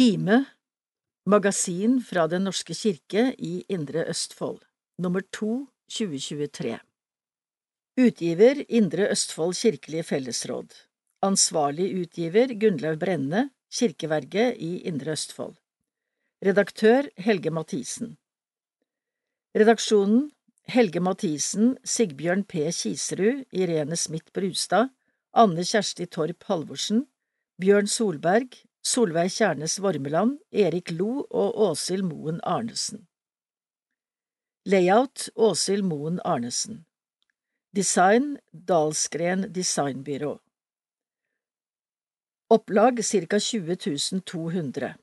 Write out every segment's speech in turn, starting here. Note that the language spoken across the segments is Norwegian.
Kime Magasin fra Den norske kirke i Indre Østfold. Nummer 2 2023 Utgiver Indre Østfold kirkelige fellesråd. Ansvarlig utgiver Gunnlaug Brenne, kirkeverge i Indre Østfold. Redaktør Helge Mathisen. Redaksjonen Helge Mathisen, Sigbjørn P. Kiserud, Irene Smith Brustad, Anne Kjersti Torp Halvorsen, Bjørn Solberg, Solveig Kjærnes Vormeland, Erik Lo og Åshild Moen Arnesen. Layout Åshild Moen Arnesen. Design Dalsgren Designbyrå. Opplag ca 20 200.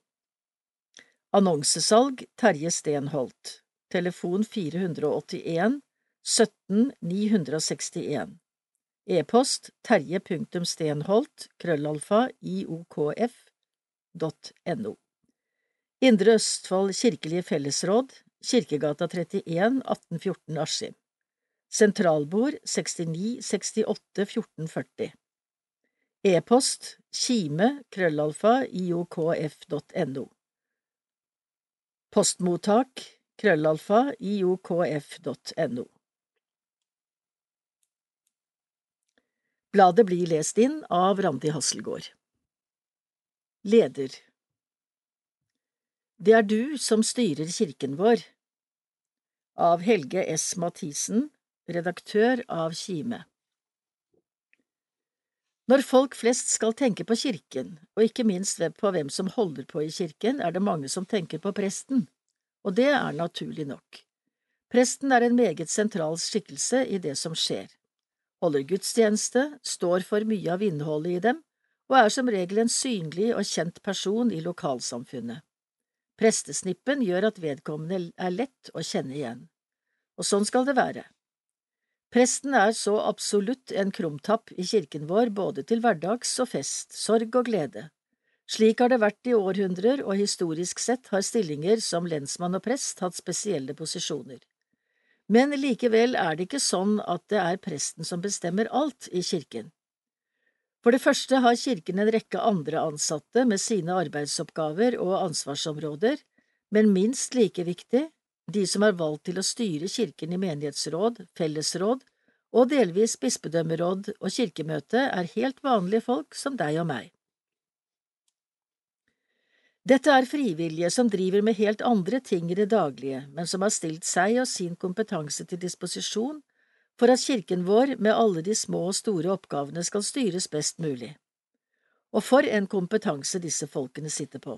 Annonsesalg Terje Stenholt. Telefon 481 17 961. E-post terje.stenholt krøllalfa iokf.no. Indre Østfold kirkelige fellesråd, Kirkegata 31 1814 Askim. Sentralbord 69 68 1440. E-post kime krøllalfa iokf.no. Postmottak krøllalfa iokf.no. Bladet blir lest inn av Randi Hasselgaard. Leder Det er du som styrer kirken vår. Av Helge S. Mathisen, redaktør av Kime. Når folk flest skal tenke på kirken, og ikke minst på hvem som holder på i kirken, er det mange som tenker på presten og det er naturlig nok. Presten er en meget sentral skikkelse i det som skjer, holder gudstjeneste, står for mye av innholdet i dem, og er som regel en synlig og kjent person i lokalsamfunnet. Prestesnippen gjør at vedkommende er lett å kjenne igjen. Og sånn skal det være. Presten er så absolutt en krumtapp i kirken vår både til hverdags og fest, sorg og glede. Slik har det vært i århundrer, og historisk sett har stillinger som lensmann og prest hatt spesielle posisjoner. Men likevel er det ikke sånn at det er presten som bestemmer alt i kirken. For det første har kirken en rekke andre ansatte med sine arbeidsoppgaver og ansvarsområder, men minst like viktig, de som er valgt til å styre kirken i menighetsråd, fellesråd og delvis bispedømmeråd og kirkemøte, er helt vanlige folk som deg og meg. Dette er frivillige som driver med helt andre ting i det daglige, men som har stilt seg og sin kompetanse til disposisjon for at kirken vår med alle de små og store oppgavene skal styres best mulig. Og for en kompetanse disse folkene sitter på.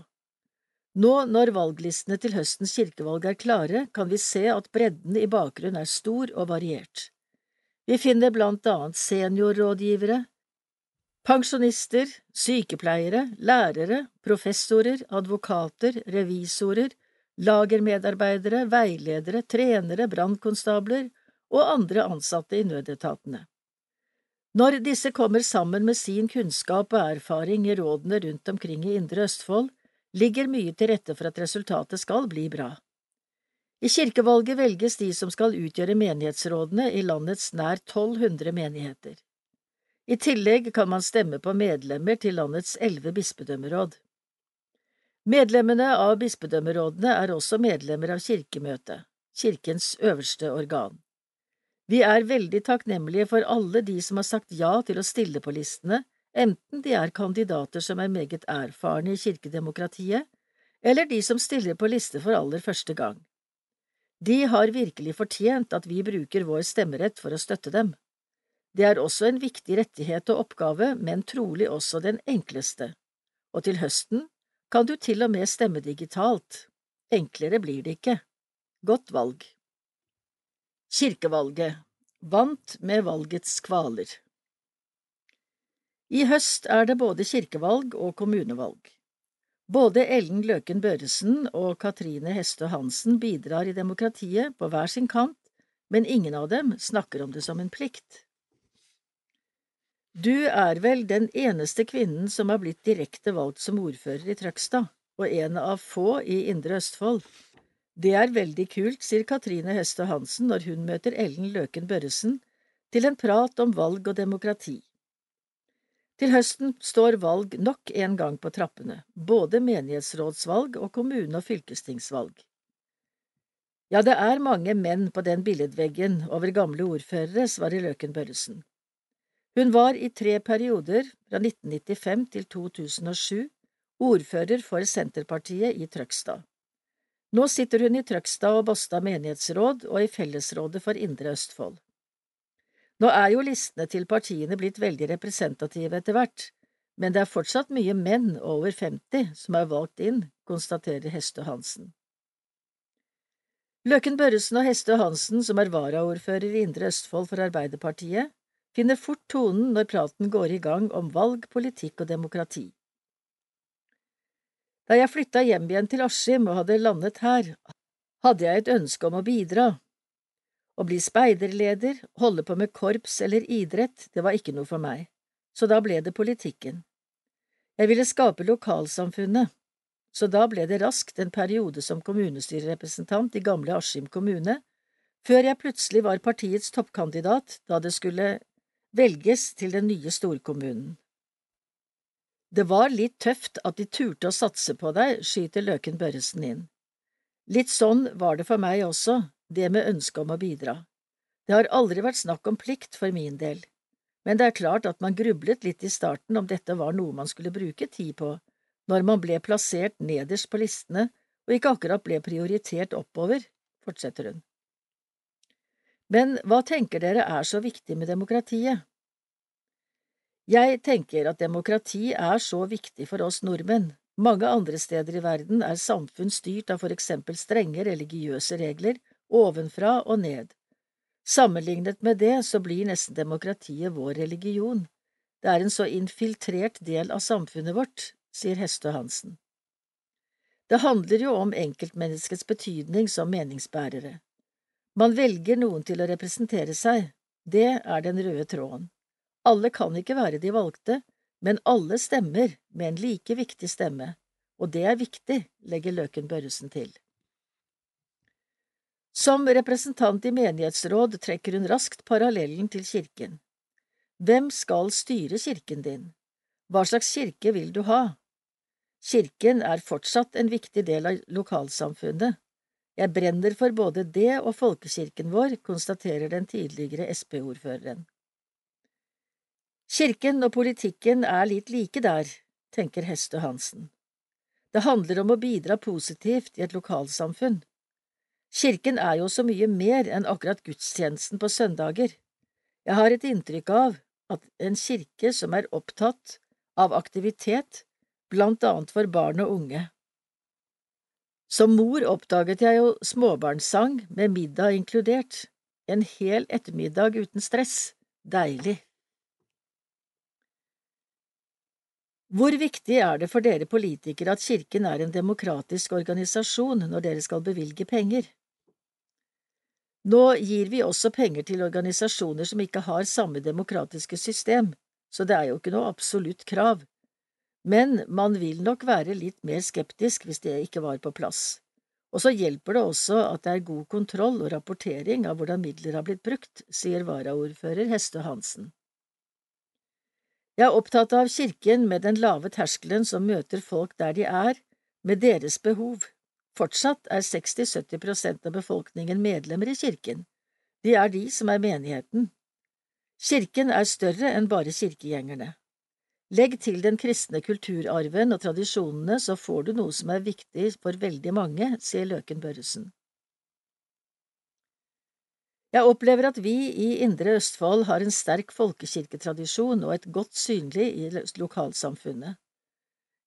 Nå når valglistene til høstens kirkevalg er klare, kan vi se at bredden i bakgrunnen er stor og variert. Vi finner blant annet seniorrådgivere, Pensjonister, sykepleiere, lærere, professorer, advokater, revisorer, lagermedarbeidere, veiledere, trenere, brannkonstabler og andre ansatte i nødetatene. Når disse kommer sammen med sin kunnskap og erfaring i rådene rundt omkring i Indre Østfold, ligger mye til rette for at resultatet skal bli bra. I kirkevalget velges de som skal utgjøre menighetsrådene i landets nær 1200 menigheter. I tillegg kan man stemme på medlemmer til landets elleve bispedømmeråd. Medlemmene av bispedømmerådene er også medlemmer av Kirkemøtet, kirkens øverste organ. Vi er veldig takknemlige for alle de som har sagt ja til å stille på listene, enten de er kandidater som er meget erfarne i kirkedemokratiet, eller de som stiller på liste for aller første gang. De har virkelig fortjent at vi bruker vår stemmerett for å støtte dem. Det er også en viktig rettighet og oppgave, men trolig også den enkleste, og til høsten kan du til og med stemme digitalt. Enklere blir det ikke. Godt valg. Kirkevalget Vant med valgets kvaler I høst er det både kirkevalg og kommunevalg. Både Ellen Løken Børresen og Katrine Hestø Hansen bidrar i demokratiet på hver sin kant, men ingen av dem snakker om det som en plikt. Du er vel den eneste kvinnen som har blitt direkte valgt som ordfører i Trøgstad, og en av få i Indre Østfold. Det er veldig kult, sier Katrine Høste Hansen når hun møter Ellen Løken Børresen til en prat om valg og demokrati. Til høsten står valg nok en gang på trappene, både menighetsrådsvalg og kommune- og fylkestingsvalg. Ja, det er mange menn på den billedveggen over gamle ordførere, svarer Løken Børresen. Hun var i tre perioder, fra 1995 til 2007, ordfører for Senterpartiet i Trøgstad. Nå sitter hun i Trøgstad og Båstad menighetsråd og i Fellesrådet for Indre Østfold. Nå er jo listene til partiene blitt veldig representative etter hvert, men det er fortsatt mye menn over 50 som er valgt inn, konstaterer Hestø Hansen. Løken Børresen og Hestø Hansen, som er varaordfører i Indre Østfold for Arbeiderpartiet, finner fort tonen når praten går i gang om valg, politikk og demokrati. Da jeg flytta hjem igjen til Askim og hadde landet her, hadde jeg et ønske om å bidra, å bli speiderleder, holde på med korps eller idrett, det var ikke noe for meg, så da ble det politikken. Jeg ville skape lokalsamfunnet, så da ble det raskt en periode som kommunestyrerepresentant i gamle Askim kommune, før jeg plutselig var partiets toppkandidat da det skulle velges til den nye storkommunen. Det var litt tøft at de turte å satse på deg, skyter Løken Børresen inn. Litt sånn var det for meg også, det med ønsket om å bidra. Det har aldri vært snakk om plikt for min del, men det er klart at man grublet litt i starten om dette var noe man skulle bruke tid på, når man ble plassert nederst på listene og ikke akkurat ble prioritert oppover, fortsetter hun. Men hva tenker dere er så viktig med demokratiet? Jeg tenker at demokrati er så viktig for oss nordmenn. Mange andre steder i verden er samfunn styrt av for eksempel strenge religiøse regler ovenfra og ned. Sammenlignet med det så blir nesten demokratiet vår religion. Det er en så infiltrert del av samfunnet vårt, sier Hestø Hansen. Det handler jo om enkeltmenneskets betydning som meningsbærere. Man velger noen til å representere seg, det er den røde tråden. Alle kan ikke være de valgte, men alle stemmer med en like viktig stemme, og det er viktig, legger Løken Børresen til. Som representant i menighetsråd trekker hun raskt parallellen til kirken. Hvem skal styre kirken din? Hva slags kirke vil du ha? Kirken er fortsatt en viktig del av lokalsamfunnet. Jeg brenner for både det og folkekirken vår, konstaterer den tidligere Sp-ordføreren. Kirken og politikken er litt like der, tenker Hestø Hansen. Det handler om å bidra positivt i et lokalsamfunn. Kirken er jo så mye mer enn akkurat gudstjenesten på søndager. Jeg har et inntrykk av at en kirke som er opptatt av aktivitet, blant annet for barn og unge. Som mor oppdaget jeg jo småbarnssang med middag inkludert, en hel ettermiddag uten stress, deilig. Hvor viktig er det for dere politikere at Kirken er en demokratisk organisasjon når dere skal bevilge penger? Nå gir vi også penger til organisasjoner som ikke har samme demokratiske system, så det er jo ikke noe absolutt krav. Men man vil nok være litt mer skeptisk hvis det ikke var på plass. Og så hjelper det også at det er god kontroll og rapportering av hvordan midler har blitt brukt, sier varaordfører Hestø Hansen. Jeg er opptatt av kirken med den lave terskelen som møter folk der de er, med deres behov. Fortsatt er 60–70 prosent av befolkningen medlemmer i kirken. De er de som er menigheten. Kirken er større enn bare kirkegjengerne. Legg til den kristne kulturarven og tradisjonene, så får du noe som er viktig for veldig mange, sier Løken Børresen. Jeg opplever at vi i Indre Østfold har en sterk folkekirketradisjon og et godt synlig i lokalsamfunnet.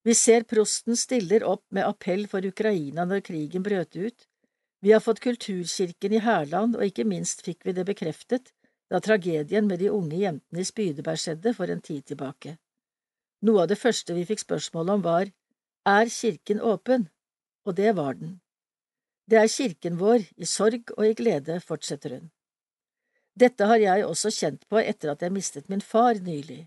Vi ser prosten stiller opp med appell for Ukraina når krigen brøt ut, vi har fått Kulturkirken i Hærland, og ikke minst fikk vi det bekreftet da tragedien med de unge jentene i Spydeberg skjedde for en tid tilbake. Noe av det første vi fikk spørsmål om var Er kirken åpen? Og det var den. Det er kirken vår, i sorg og i glede, fortsetter hun. Dette har jeg også kjent på etter at jeg mistet min far nylig.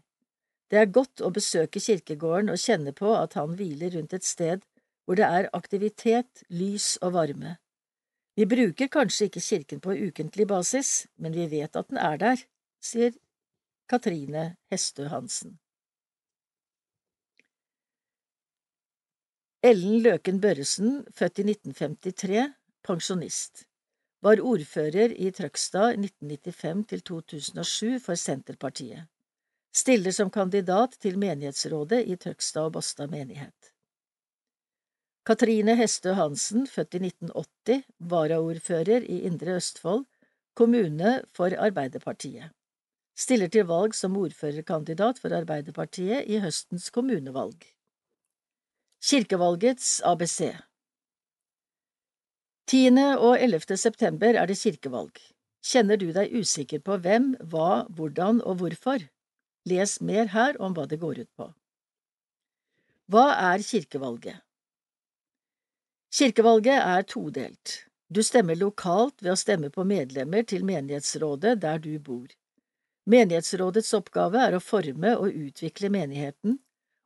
Det er godt å besøke kirkegården og kjenne på at han hviler rundt et sted hvor det er aktivitet, lys og varme. Vi bruker kanskje ikke kirken på ukentlig basis, men vi vet at den er der, sier Katrine Hestø Hansen. Ellen Løken Børresen, født i 1953, pensjonist. Var ordfører i Trøgstad 1995 til 2007 for Senterpartiet. Stiller som kandidat til menighetsrådet i Trøgstad og Båstad menighet. Katrine Hestø Hansen, født i 1980, varaordfører i Indre Østfold, kommune for Arbeiderpartiet. Stiller til valg som ordførerkandidat for Arbeiderpartiet i høstens kommunevalg. Kirkevalgets ABC 10. og 11. september er det kirkevalg. Kjenner du deg usikker på hvem, hva, hvordan og hvorfor? Les mer her om hva det går ut på. Hva er kirkevalget? Kirkevalget er todelt. Du stemmer lokalt ved å stemme på medlemmer til menighetsrådet der du bor. Menighetsrådets oppgave er å forme og utvikle menigheten,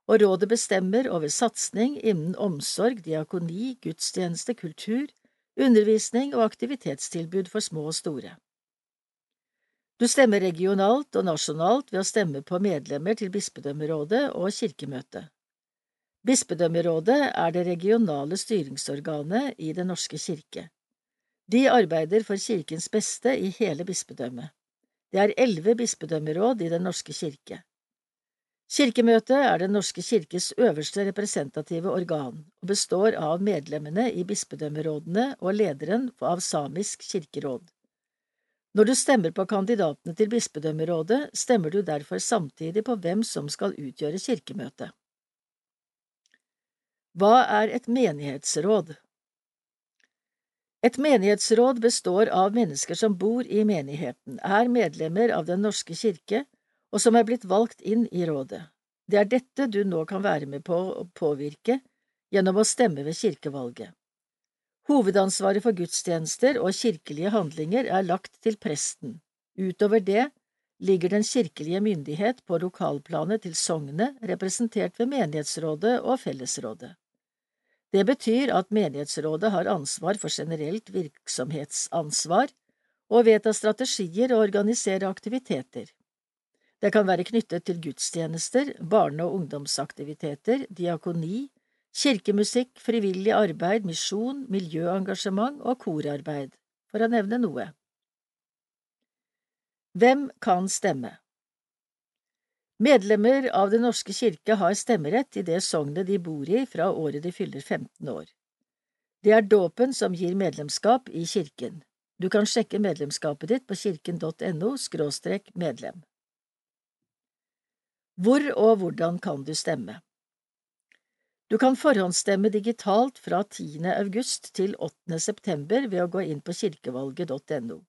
og rådet bestemmer over satsing innen omsorg, diakoni, gudstjeneste, kultur, undervisning og aktivitetstilbud for små og store. Du stemmer regionalt og nasjonalt ved å stemme på medlemmer til bispedømmerådet og kirkemøtet. Bispedømmerådet er det regionale styringsorganet i Den norske kirke. De arbeider for kirkens beste i hele bispedømmet. Det er elleve bispedømmeråd i Den norske kirke. Kirkemøtet er Den norske kirkes øverste representative organ og består av medlemmene i bispedømmerådene og lederen av Samisk kirkeråd. Når du stemmer på kandidatene til bispedømmerådet, stemmer du derfor samtidig på hvem som skal utgjøre kirkemøtet. Hva er et menighetsråd? Et menighetsråd består av mennesker som bor i menigheten, er medlemmer av Den norske kirke og som er blitt valgt inn i rådet. Det er dette du nå kan være med på å påvirke gjennom å stemme ved kirkevalget. Hovedansvaret for gudstjenester og kirkelige handlinger er lagt til presten. Utover det ligger den kirkelige myndighet på lokalplanet til sognet, representert ved menighetsrådet og fellesrådet. Det betyr at menighetsrådet har ansvar for generelt virksomhetsansvar og vedta strategier og organisere aktiviteter. Det kan være knyttet til gudstjenester, barne- og ungdomsaktiviteter, diakoni, kirkemusikk, frivillig arbeid, misjon, miljøengasjement og korarbeid, for å nevne noe. Hvem kan stemme? Medlemmer av Den norske kirke har stemmerett i det sognet de bor i fra året de fyller 15 år. Det er dåpen som gir medlemskap i kirken. Du kan sjekke medlemskapet ditt på kirken.no medlem. Hvor og hvordan kan du stemme? Du kan forhåndsstemme digitalt fra 10. august til 8. september ved å gå inn på kirkevalget.no.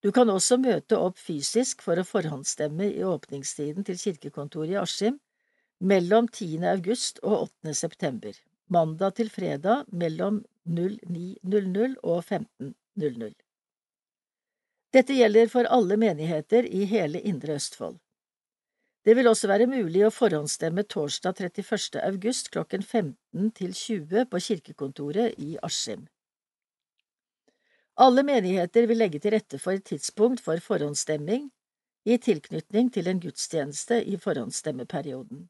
Du kan også møte opp fysisk for å forhåndsstemme i åpningstiden til kirkekontoret i Askim mellom 10. august og 8. september, mandag til fredag mellom 09.00 og 15.00. Dette gjelder for alle menigheter i hele Indre Østfold. Det vil også være mulig å forhåndsstemme torsdag 31. august klokken 15 til 20 på kirkekontoret i Askim. Alle menigheter vil legge til rette for et tidspunkt for forhåndsstemming i tilknytning til en gudstjeneste i forhåndsstemmeperioden.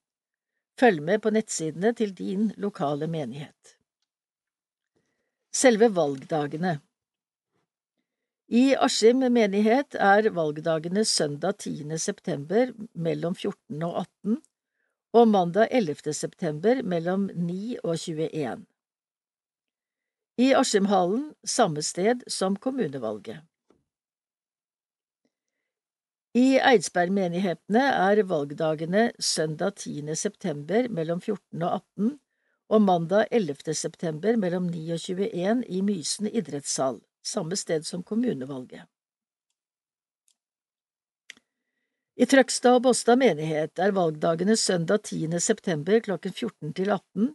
Følg med på nettsidene til din lokale menighet. Selve valgdagene I Askim menighet er valgdagene søndag 10. september mellom 14 og 18 og mandag 11. september mellom 9 og 21 i Askimhallen, samme sted som kommunevalget. I Eidsbergmenighetene er valgdagene søndag 10. september mellom 14 og 18 og mandag 11. september mellom 9 og 21 i Mysen idrettshall, samme sted som kommunevalget. I Trøgstad og Båstad menighet er valgdagene søndag 10. september klokken 14 til 18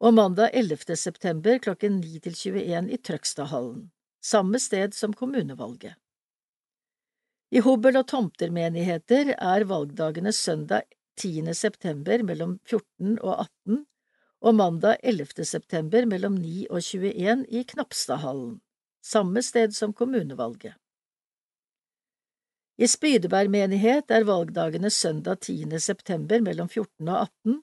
og mandag 11. september klokken 9 til 21 i Trøgstadhallen, samme sted som kommunevalget. I Hobøl og Tomter menigheter er valgdagene søndag 10. september mellom 14 og 18 og mandag 11. september mellom 9 og 21 i Knapstadhallen, samme sted som kommunevalget. I Spydeberg menighet er valgdagene søndag 10. september mellom 14 og 18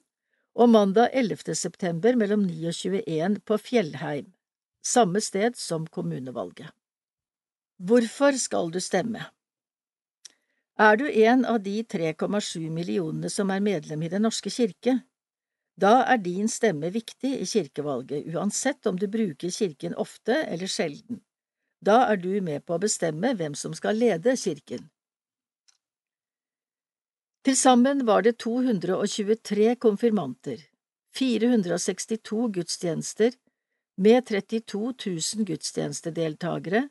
og mandag 11. september mellom 9 og 21 på Fjellheim, samme sted som kommunevalget. Hvorfor skal du stemme? Er du en av de 3,7 millionene som er medlem i Den norske kirke? Da er din stemme viktig i kirkevalget, uansett om du bruker kirken ofte eller sjelden. Da er du med på å bestemme hvem som skal lede kirken. Til sammen var det 223 konfirmanter, 462 gudstjenester, med 32 000 gudstjenestedeltagere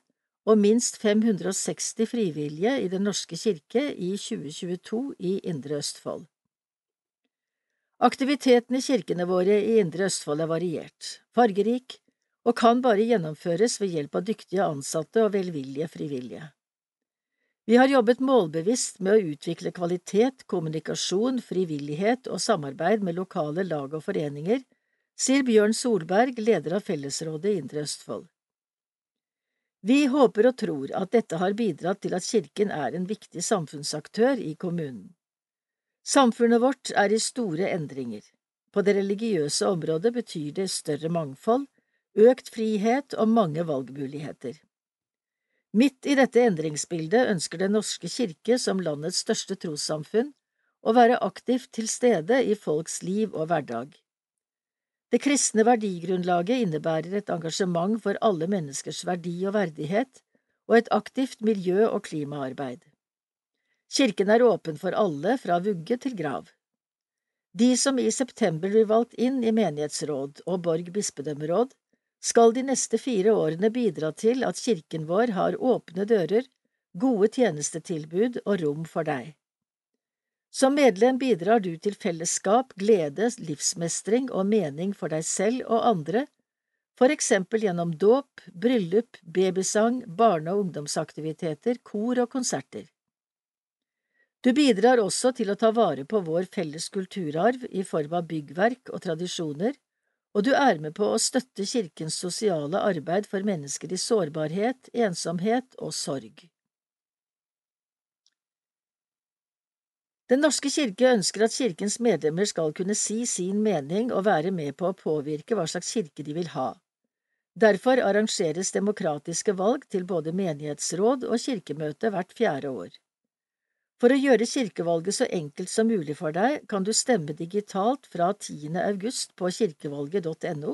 og minst 560 frivillige i Den norske kirke i 2022 i Indre Østfold. Aktiviteten i kirkene våre i Indre Østfold er variert, fargerik og kan bare gjennomføres ved hjelp av dyktige ansatte og velvillige frivillige. Vi har jobbet målbevisst med å utvikle kvalitet, kommunikasjon, frivillighet og samarbeid med lokale lag og foreninger, sier Bjørn Solberg, leder av Fellesrådet i Indre Østfold. Vi håper og tror at dette har bidratt til at Kirken er en viktig samfunnsaktør i kommunen. Samfunnet vårt er i store endringer. På det religiøse området betyr det større mangfold, økt frihet og mange valgmuligheter. Midt i dette endringsbildet ønsker Den norske kirke, som landets største trossamfunn, å være aktivt til stede i folks liv og hverdag. Det kristne verdigrunnlaget innebærer et engasjement for alle menneskers verdi og verdighet, og et aktivt miljø- og klimaarbeid. Kirken er åpen for alle, fra vugge til grav. De som i september blir valgt inn i menighetsråd og Borg bispedømmeråd, skal de neste fire årene bidra til at kirken vår har åpne dører, gode tjenestetilbud og rom for deg. Som medlem bidrar du til fellesskap, glede, livsmestring og mening for deg selv og andre, for eksempel gjennom dåp, bryllup, babysang, barne- og ungdomsaktiviteter, kor og konserter. Du bidrar også til å ta vare på vår felles kulturarv i form av byggverk og tradisjoner, og du er med på å støtte kirkens sosiale arbeid for mennesker i sårbarhet, ensomhet og sorg. Den norske kirke ønsker at kirkens medlemmer skal kunne si sin mening og være med på å påvirke hva slags kirke de vil ha. Derfor arrangeres demokratiske valg til både menighetsråd og kirkemøte hvert fjerde år. For å gjøre kirkevalget så enkelt som mulig for deg, kan du stemme digitalt fra 10. august på kirkevalget.no,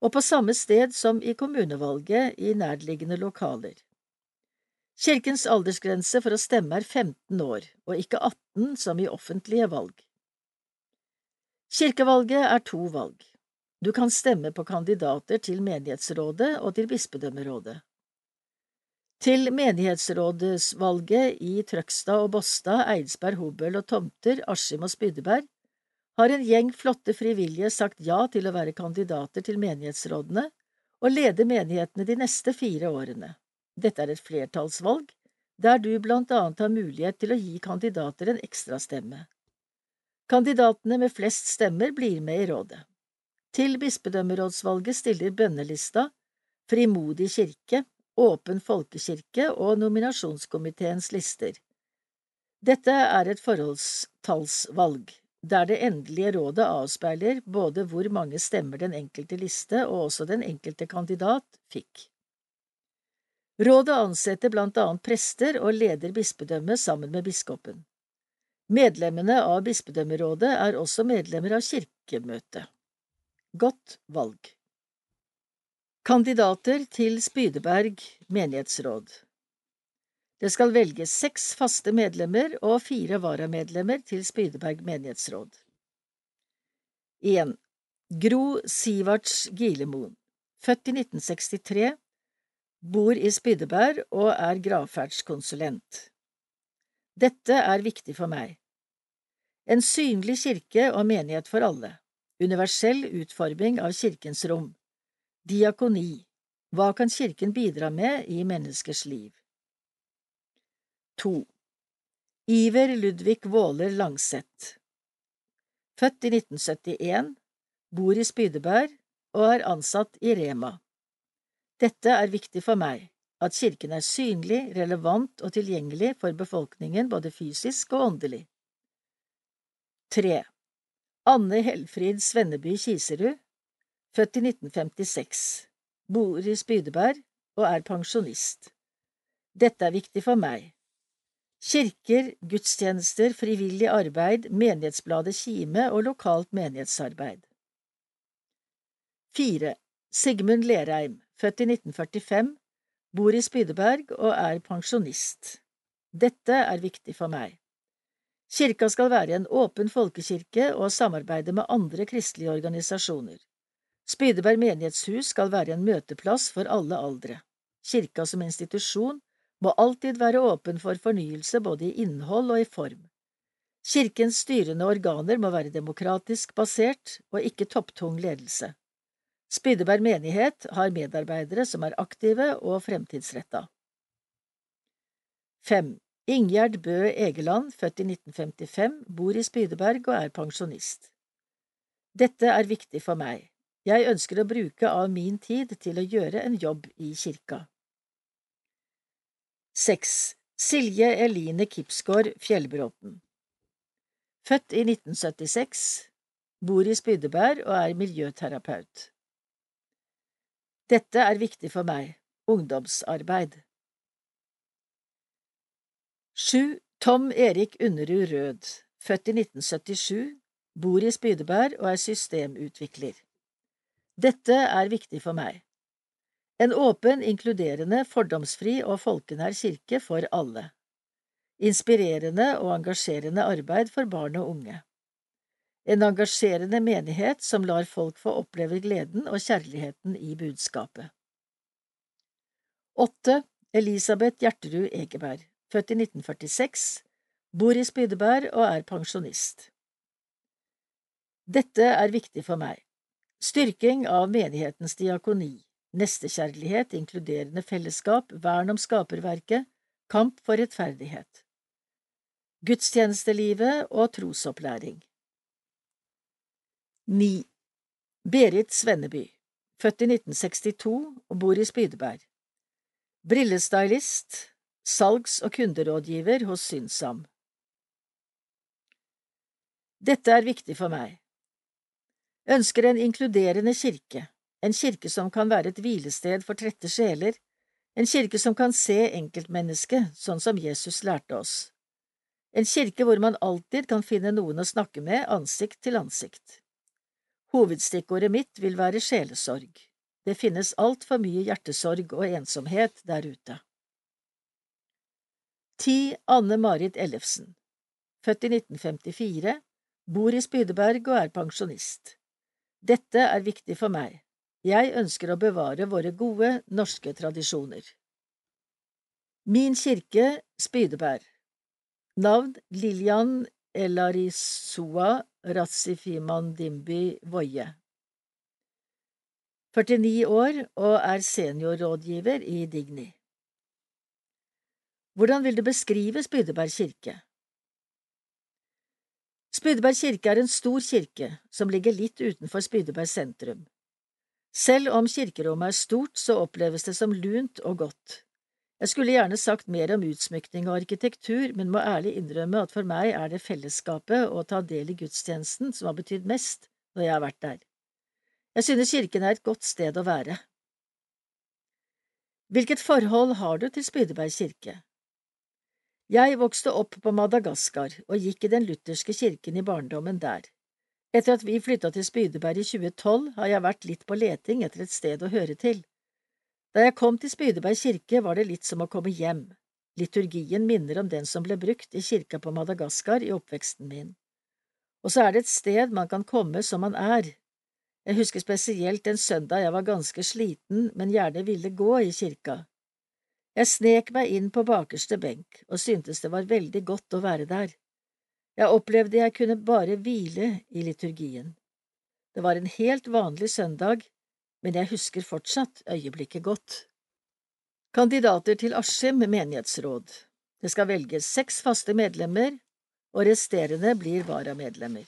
og på samme sted som i kommunevalget i nærliggende lokaler. Kirkens aldersgrense for å stemme er 15 år, og ikke 18 som i offentlige valg. Kirkevalget er to valg. Du kan stemme på kandidater til menighetsrådet og til bispedømmerådet. Til menighetsrådsvalget i Trøgstad og Båstad, Eidsberg, Hobøl og Tomter, Askim og Spydeberg har en gjeng flotte frivillige sagt ja til å være kandidater til menighetsrådene og lede menighetene de neste fire årene. Dette er et flertallsvalg, der du blant annet har mulighet til å gi kandidater en ekstrastemme. Kandidatene med flest stemmer blir med i rådet. Til bispedømmerådsvalget stiller bønnelista Frimodig kirke, Åpen folkekirke og nominasjonskomiteens lister. Dette er et forholdstallsvalg, der det endelige rådet avspeiler både hvor mange stemmer den enkelte liste og også den enkelte kandidat fikk. Rådet ansetter blant annet prester og leder bispedømmet sammen med biskopen. Medlemmene av bispedømmerådet er også medlemmer av kirkemøtet. Godt valg. Kandidater til Spydeberg menighetsråd Det skal velges seks faste medlemmer og fire varamedlemmer til Spydeberg menighetsråd. 1. Gro Sivarts Gilemoen, født i 1963, bor i Spydeberg og er gravferdskonsulent. Dette er viktig for meg. En synlig kirke og menighet for alle. Universell utforming av kirkens rom. Diakoni Hva kan kirken bidra med i menneskers liv? 2. Iver Ludvig Våler Langseth Født i 1971, bor i Spydeberg og er ansatt i Rema. Dette er viktig for meg, at kirken er synlig, relevant og tilgjengelig for befolkningen både fysisk og åndelig. 3. Anne Helfrid Svenneby Kiserud, født i 1956, bor i Spydeberg og er pensjonist. Dette er viktig for meg. Kirker, gudstjenester, frivillig arbeid, Menighetsbladet Kime og lokalt menighetsarbeid. 4. Sigmund Lerheim, født i 1945, bor i Spydeberg og er pensjonist. Dette er viktig for meg. Kirka skal være en åpen folkekirke og samarbeide med andre kristelige organisasjoner. Spydeberg menighetshus skal være en møteplass for alle aldre. Kirka som institusjon må alltid være åpen for fornyelse både i innhold og i form. Kirkens styrende organer må være demokratisk basert og ikke topptung ledelse. Spydeberg menighet har medarbeidere som er aktive og fremtidsretta. 5. Ingjerd Bø Egeland, født i 1955, bor i Spydeberg og er pensjonist. Dette er viktig for meg. Jeg ønsker å bruke av min tid til å gjøre en jobb i kirka. 6. Silje Eline Kipsgård Fjellbråten Født i 1976, bor i Spydeberg og er miljøterapeut. Dette er viktig for meg, ungdomsarbeid. 7. Tom Erik Underud Rød, født i 1977, bor i Spydeberg og er systemutvikler. Dette er viktig for meg. En åpen, inkluderende, fordomsfri og folkenær kirke for alle. Inspirerende og engasjerende arbeid for barn og unge. En engasjerende menighet som lar folk få oppleve gleden og kjærligheten i budskapet. 8. Elisabeth Gjerterud Egeberg født i 1946, bor i Spydeberg og er pensjonist. Dette er viktig for meg. Styrking av menighetens diakoni, nestekjærlighet, inkluderende fellesskap, vern om skaperverket, kamp for rettferdighet. Gudstjenestelivet og trosopplæring. 9. Berit Svenneby, født i 1962 og bor i Spydeberg. Brillestylist, salgs- og kunderådgiver hos Synsam. Dette er viktig for meg. Ønsker en inkluderende kirke, en kirke som kan være et hvilested for trette sjeler, en kirke som kan se enkeltmennesket sånn som Jesus lærte oss, en kirke hvor man alltid kan finne noen å snakke med ansikt til ansikt. Hovedstikkordet mitt vil være sjelesorg. Det finnes altfor mye hjertesorg og ensomhet der ute. 10. Anne Marit Ellefsen Født i 1954, bor i Spydeberg og er pensjonist. Dette er viktig for meg. Jeg ønsker å bevare våre gode norske tradisjoner. Min kirke, Spydeberg Navn Lillian Elarisua Ratsifiman Voie 49 år og er seniorrådgiver i Digni. Hvordan vil du beskrive Spydeberg kirke? Spydeberg kirke er en stor kirke som ligger litt utenfor Spydeberg sentrum. Selv om kirkerommet er stort, så oppleves det som lunt og godt. Jeg skulle gjerne sagt mer om utsmykning og arkitektur, men må ærlig innrømme at for meg er det fellesskapet og å ta del i gudstjenesten som har betydd mest når jeg har vært der. Jeg synes kirken er et godt sted å være. Hvilket forhold har du til Spydeberg kirke? Jeg vokste opp på Madagaskar og gikk i den lutherske kirken i barndommen der. Etter at vi flytta til Spydeberg i 2012, har jeg vært litt på leting etter et sted å høre til. Da jeg kom til Spydeberg kirke, var det litt som å komme hjem. Liturgien minner om den som ble brukt i kirka på Madagaskar i oppveksten min. Og så er det et sted man kan komme som man er. Jeg husker spesielt en søndag jeg var ganske sliten, men gjerne ville gå i kirka. Jeg snek meg inn på bakerste benk og syntes det var veldig godt å være der. Jeg opplevde jeg kunne bare hvile i liturgien. Det var en helt vanlig søndag, men jeg husker fortsatt øyeblikket godt. Kandidater til Askim menighetsråd Det skal velges seks faste medlemmer, og resterende blir varamedlemmer.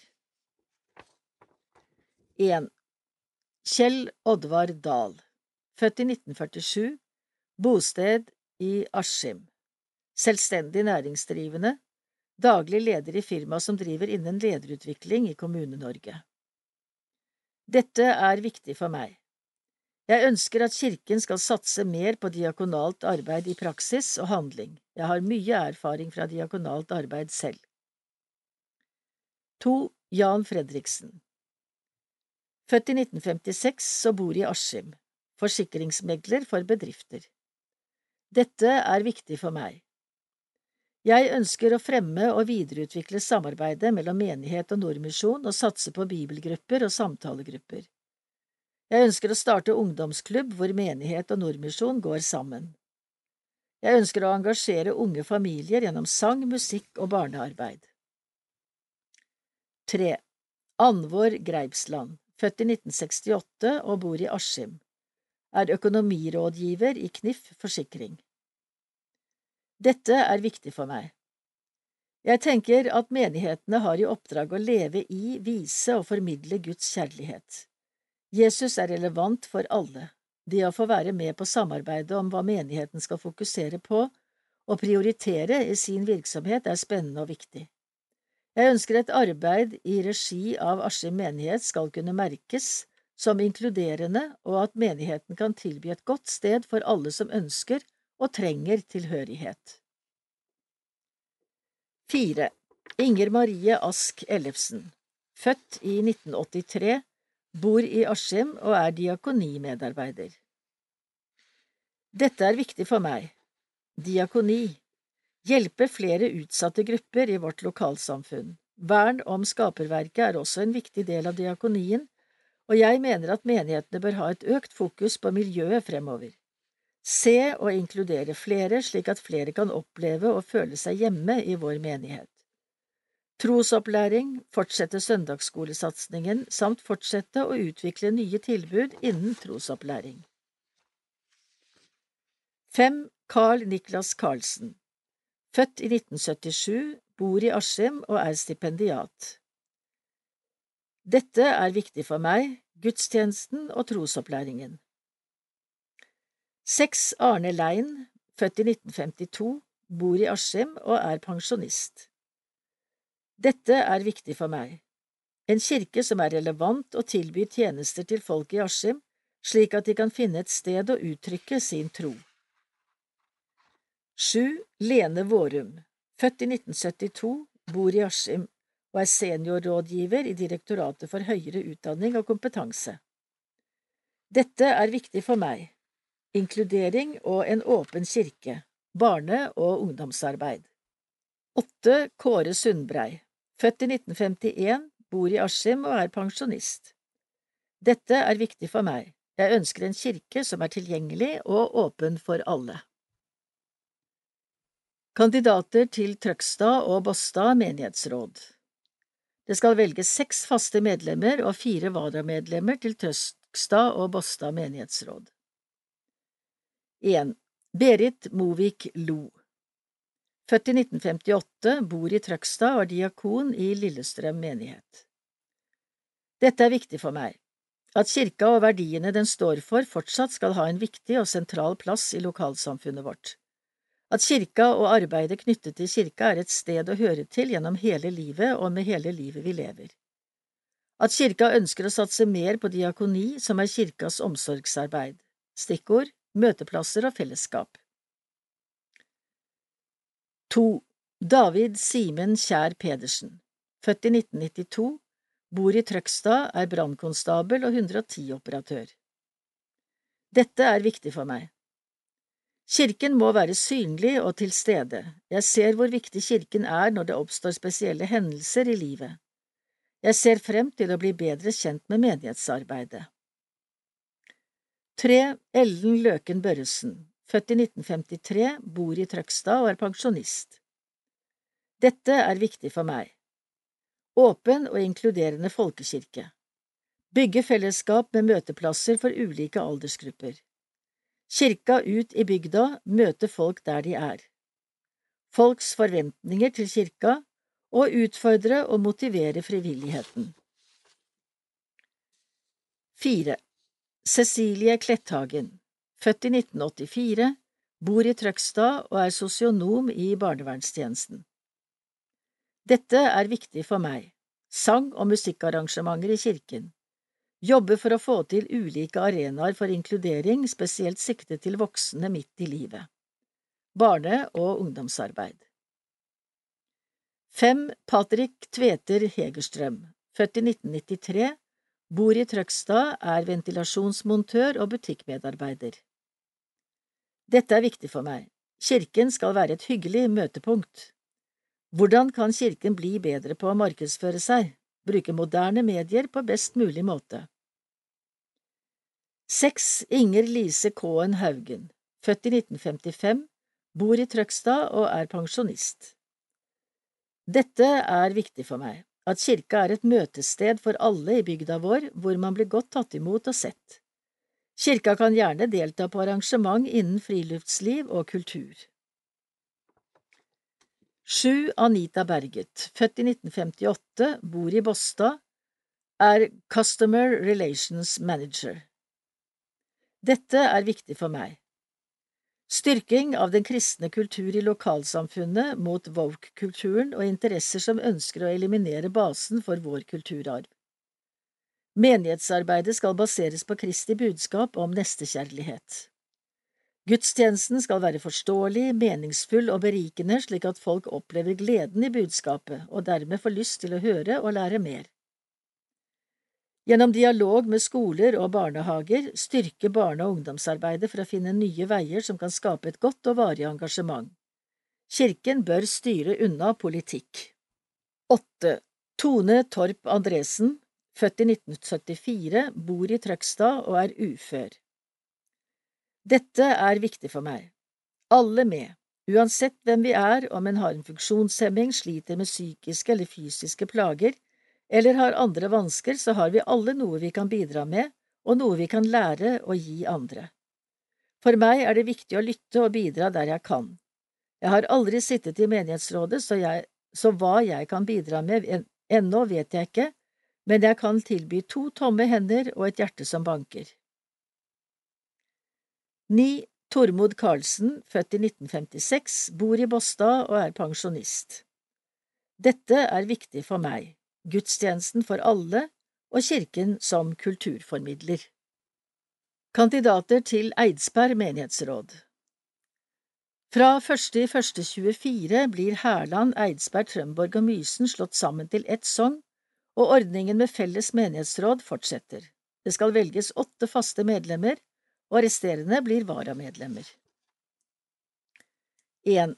1. Kjell Oddvar Dahl Født i 1947 Bosted i Askim, selvstendig næringsdrivende, daglig leder i firma som driver innen lederutvikling i Kommune-Norge. Dette er viktig for meg. Jeg ønsker at Kirken skal satse mer på diakonalt arbeid i praksis og handling. Jeg har mye erfaring fra diakonalt arbeid selv. 2. Jan Fredriksen Født i 1956 og bor i Askim. Forsikringsmegler for bedrifter. Dette er viktig for meg. Jeg ønsker å fremme og videreutvikle samarbeidet mellom menighet og Nordmisjon og satse på bibelgrupper og samtalegrupper. Jeg ønsker å starte ungdomsklubb hvor menighet og Nordmisjon går sammen. Jeg ønsker å engasjere unge familier gjennom sang, musikk og barnearbeid. 3. Anvor Greipsland, født i 1968 og bor i Askim, er økonomirådgiver i Knif Forsikring. Dette er viktig for meg. Jeg tenker at menighetene har i oppdrag å leve i, vise og formidle Guds kjærlighet. Jesus er relevant for alle. Det å få være med på samarbeidet om hva menigheten skal fokusere på og prioritere i sin virksomhet, er spennende og viktig. Jeg ønsker et arbeid i regi av Askim menighet skal kunne merkes som inkluderende, og at menigheten kan tilby et godt sted for alle som ønsker og trenger tilhørighet. 4. Inger Marie Ask Ellefsen Født i 1983 bor i Askim og er diakonimedarbeider. Dette er viktig for meg. Diakoni. Hjelpe flere utsatte grupper i vårt lokalsamfunn. Vern om skaperverket er også en viktig del av diakonien, og jeg mener at menighetene bør ha et økt fokus på miljøet fremover. Se og inkludere flere slik at flere kan oppleve og føle seg hjemme i vår menighet trosopplæring, fortsette søndagsskolesatsingen samt fortsette å utvikle nye tilbud innen trosopplæring. 5. Carl Niklas Karlsen Født i 1977, bor i Askim og er stipendiat. Dette er viktig for meg, gudstjenesten og trosopplæringen. 6. Arne Lein, født i 1952, bor i Askim og er pensjonist. Dette er viktig for meg. En kirke som er relevant og tilbyr tjenester til folk i Askim, slik at de kan finne et sted å uttrykke sin tro. 7. Lene Vårum, født i 1972, bor i Askim og er seniorrådgiver i Direktoratet for høyere utdanning og kompetanse. Dette er viktig for meg. Inkludering og en åpen kirke, barne- og ungdomsarbeid. 8. Kåre Sundbrei, Født i 1951, bor i Askim og er pensjonist. Dette er viktig for meg. Jeg ønsker en kirke som er tilgjengelig og åpen for alle. Kandidater til Trøgstad og Båstad menighetsråd Det skal velges seks faste medlemmer og fire varamedlemmer til Trøgstad og Båstad menighetsråd. 1. Berit Movik Lo Født i 1958, bor i Trøgstad og er diakon i Lillestrøm menighet. Dette er viktig for meg. At kirka og verdiene den står for, fortsatt skal ha en viktig og sentral plass i lokalsamfunnet vårt. At kirka og arbeidet knyttet til kirka er et sted å høre til gjennom hele livet og med hele livet vi lever. At kirka ønsker å satse mer på diakoni, som er kirkas omsorgsarbeid. Stikkord møteplasser og fellesskap. 2. David Simen Kjær Pedersen Født i 1992 Bor i Trøgstad, er brannkonstabel og 110-operatør. Dette er viktig for meg. Kirken må være synlig og til stede. Jeg ser hvor viktig kirken er når det oppstår spesielle hendelser i livet. Jeg ser frem til å bli bedre kjent med menighetsarbeidet. 3. Ellen Løken Børresen født i 1953, bor i Trøgstad og er pensjonist. Dette er viktig for meg. Åpen og inkluderende folkekirke. Bygge fellesskap med møteplasser for ulike aldersgrupper. Kirka ut i bygda, møter folk der de er. Folks forventninger til kirka, og utfordre og motivere frivilligheten. 4. Cecilie Kletthagen født i 1984, bor i Trøgstad og er sosionom i barnevernstjenesten. Dette er viktig for meg. Sang- og musikkarrangementer i kirken. Jobbe for å få til ulike arenaer for inkludering, spesielt siktet til voksne midt i livet. Barne- og ungdomsarbeid. Fem Patrick Tveter Hegerstrøm, født i 1993, bor i Trøgstad, er ventilasjonsmontør og butikkmedarbeider. Dette er viktig for meg. Kirken skal være et hyggelig møtepunkt. Hvordan kan kirken bli bedre på å markedsføre seg, bruke moderne medier på best mulig måte? Seks Inger Lise K-en Haugen, født i 1955, bor i Trøgstad og er pensjonist. Dette er viktig for meg, at kirka er et møtested for alle i bygda vår, hvor man blir godt tatt imot og sett. Kirka kan gjerne delta på arrangement innen friluftsliv og kultur. Sju Anita Berget, født i 1958, bor i Båstad, er Customer Relations Manager. Dette er viktig for meg. Styrking av den kristne kultur i lokalsamfunnet mot woke-kulturen og interesser som ønsker å eliminere basen for vår kulturarv. Menighetsarbeidet skal baseres på Kristi budskap om nestekjærlighet. Gudstjenesten skal være forståelig, meningsfull og berikende slik at folk opplever gleden i budskapet og dermed får lyst til å høre og lære mer. Gjennom dialog med skoler og barnehager styrke barne- og ungdomsarbeidet for å finne nye veier som kan skape et godt og varig engasjement. Kirken bør styre unna politikk. 8. Tone Torp Andresen, født i 1974, bor i Trøgstad og er ufør. Dette er viktig for meg. Alle med, uansett hvem vi er, om en har en funksjonshemming, sliter med psykiske eller fysiske plager, eller har andre vansker, så har vi alle noe vi kan bidra med, og noe vi kan lære og gi andre. For meg er det viktig å lytte og bidra der jeg kan. Jeg har aldri sittet i menighetsrådet, så, jeg, så hva jeg kan bidra med ennå vet jeg ikke, men jeg kan tilby to tomme hender og et hjerte som banker. 9. Tormod Karlsen, født i 1956, bor i Båstad og er pensjonist. Dette er viktig for meg, gudstjenesten for alle og kirken som kulturformidler. Kandidater til Eidsberg menighetsråd Fra 1.1.24 blir Hærland, Eidsberg, Trømborg og Mysen slått sammen til ett sogn og ordningen med felles menighetsråd fortsetter. Det skal velges åtte faste medlemmer, og resterende blir varamedlemmer. 1.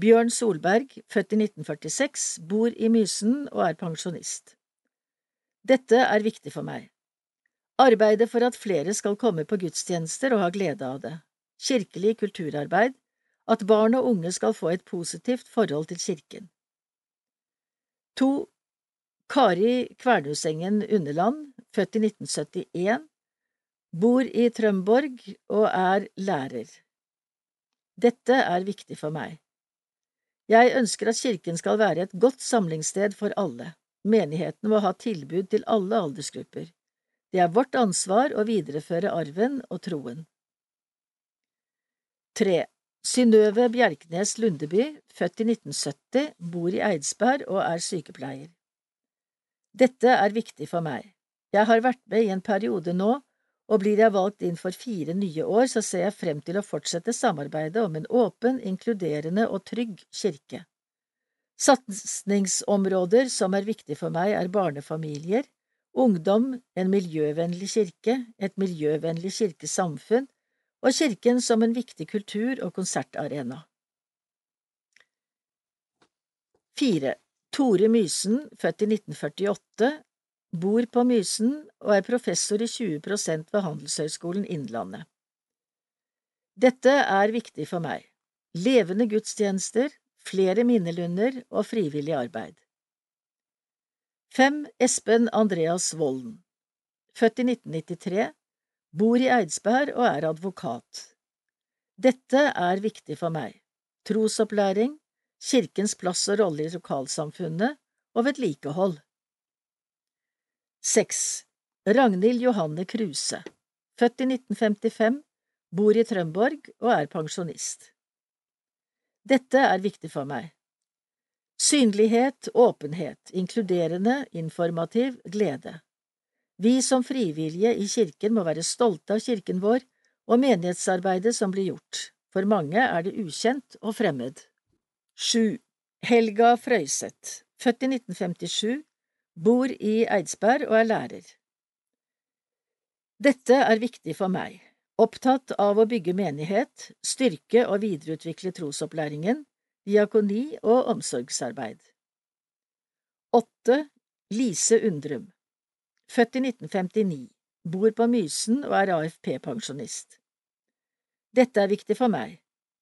Bjørn Solberg, født i 1946, bor i Mysen og er pensjonist. Dette er viktig for meg. Arbeide for at flere skal komme på gudstjenester og ha glede av det. Kirkelig kulturarbeid. At barn og unge skal få et positivt forhold til kirken. 2. Kari Kvernusengen Underland, født i 1971, bor i Trømborg og er lærer. Dette er viktig for meg. Jeg ønsker at kirken skal være et godt samlingssted for alle. Menigheten må ha tilbud til alle aldersgrupper. Det er vårt ansvar å videreføre arven og troen. 3. Synnøve Bjerknes Lundeby, født i 1970, bor i Eidsberg og er sykepleier. Dette er viktig for meg. Jeg har vært med i en periode nå, og blir jeg valgt inn for fire nye år, så ser jeg frem til å fortsette samarbeidet om en åpen, inkluderende og trygg kirke. Satsingsområder som er viktig for meg, er barnefamilier, ungdom, en miljøvennlig kirke, et miljøvennlig kirkesamfunn og kirken som en viktig kultur- og konsertarena. Fire. Tore Mysen, født i 1948, bor på Mysen og er professor i 20 prosent ved Handelshøyskolen Innlandet. Dette er viktig for meg. Levende gudstjenester, flere minnelunder og frivillig arbeid. 5. Espen Andreas Volden Født i 1993, bor i Eidsberg og er advokat. Dette er viktig for meg. Trosopplæring, kirkens plass og rolle i lokalsamfunnet og vedlikehold. 6. Ragnhild Johanne Kruse, født i 1955, bor i Trømborg og er pensjonist. Dette er viktig for meg. Synlighet, åpenhet, inkluderende, informativ, glede. Vi som frivillige i kirken må være stolte av kirken vår og menighetsarbeidet som blir gjort. For mange er det ukjent og fremmed. 7. Helga Frøyseth, født i 1957, bor i Eidsberg og er lærer. Dette er viktig for meg, opptatt av å bygge menighet, styrke og videreutvikle trosopplæringen, diakoni og omsorgsarbeid. 8. Lise Undrum, født i 1959, bor på Mysen og er AFP-pensjonist. Dette er viktig for meg,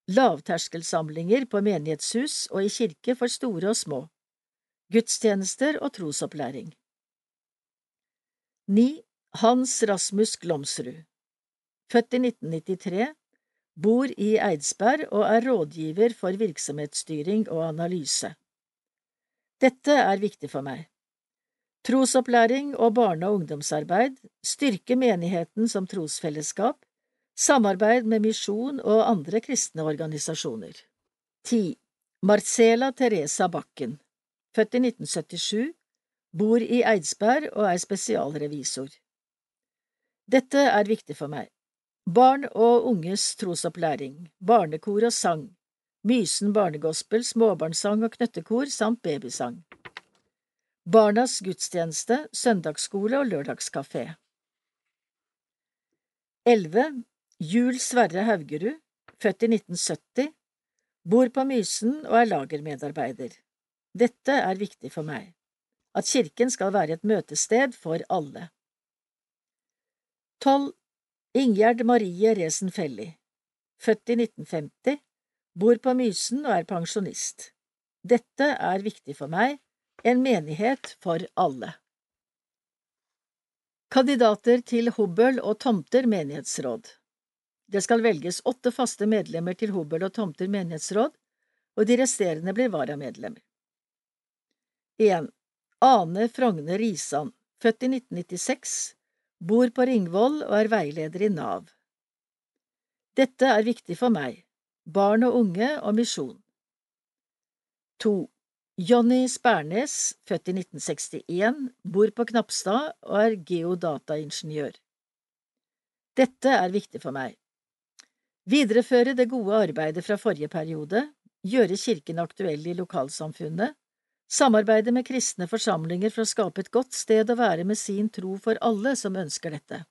lavterskelsamlinger på menighetshus og i kirke for store og små, gudstjenester og trosopplæring. 9. Hans Rasmus Glomsrud Født i 1993, bor i Eidsberg og er rådgiver for virksomhetsstyring og analyse. Dette er viktig for meg. Trosopplæring og barne- og ungdomsarbeid, styrke menigheten som trosfellesskap, samarbeid med misjon og andre kristne organisasjoner. 10. Marcela Teresa Bakken, født i 1977, bor i Eidsberg og er spesialrevisor. Dette er viktig for meg. Barn og unges trosopplæring, barnekor og sang, Mysen barnegospel, småbarnssang og knøttekor samt babysang. Barnas gudstjeneste, søndagsskole og lørdagskafé. 11. Jul Sverre Haugerud, født i 1970, bor på Mysen og er lagermedarbeider. Dette er viktig for meg, at kirken skal være et møtested for alle. 12. Ingjerd Marie Resen Felli, født i 1950, bor på Mysen og er pensjonist. Dette er viktig for meg, en menighet for alle. Kandidater til Hobøl og Tomter menighetsråd det skal velges åtte faste medlemmer til Hobøl og Tomter menighetsråd, og de resterende blir varamedlemmer. 1. Ane Frogne Risan, født i 1996, bor på Ringvoll og er veileder i Nav. Dette er viktig for meg, barn og unge og misjon. 2. Jonny Spernes, født i 1961, bor på Knapstad og er geodataingeniør. Dette er viktig for meg, Videreføre det gode arbeidet fra forrige periode, gjøre kirken aktuell i lokalsamfunnet, samarbeide med kristne forsamlinger for å skape et godt sted å være med sin tro for alle som ønsker dette.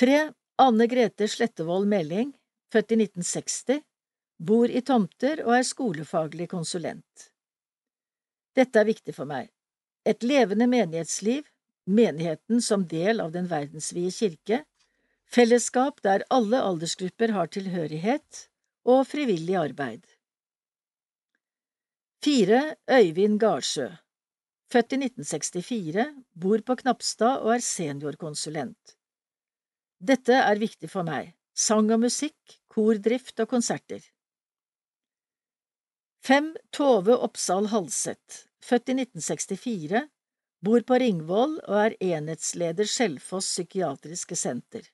3. Anne Grete Slettevold Meling, født i 1960, bor i Tomter og er skolefaglig konsulent. Dette er viktig for meg. Et levende menighetsliv, menigheten som del av den verdensvide kirke, Fellesskap der alle aldersgrupper har tilhørighet, og frivillig arbeid. 4. Øyvind Gardsjø Født i 1964, bor på Knapstad og er seniorkonsulent. Dette er viktig for meg, sang og musikk, kordrift og konserter. 5. Tove Oppsal Halseth, født i 1964, bor på Ringvoll og er enhetsleder Skjelfoss psykiatriske senter.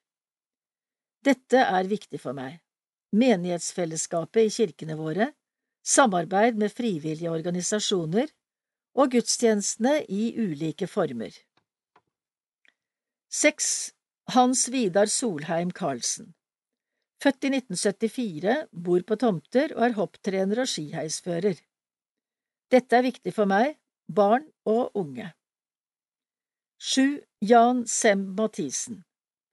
Dette er viktig for meg. Menighetsfellesskapet i kirkene våre, samarbeid med frivillige organisasjoner og gudstjenestene i ulike former. 6. Hans Vidar Solheim Karlsen Født i 1974, bor på tomter og er hopptrener og skiheisfører. Dette er viktig for meg, barn og unge. 7. Jan Sem Mathisen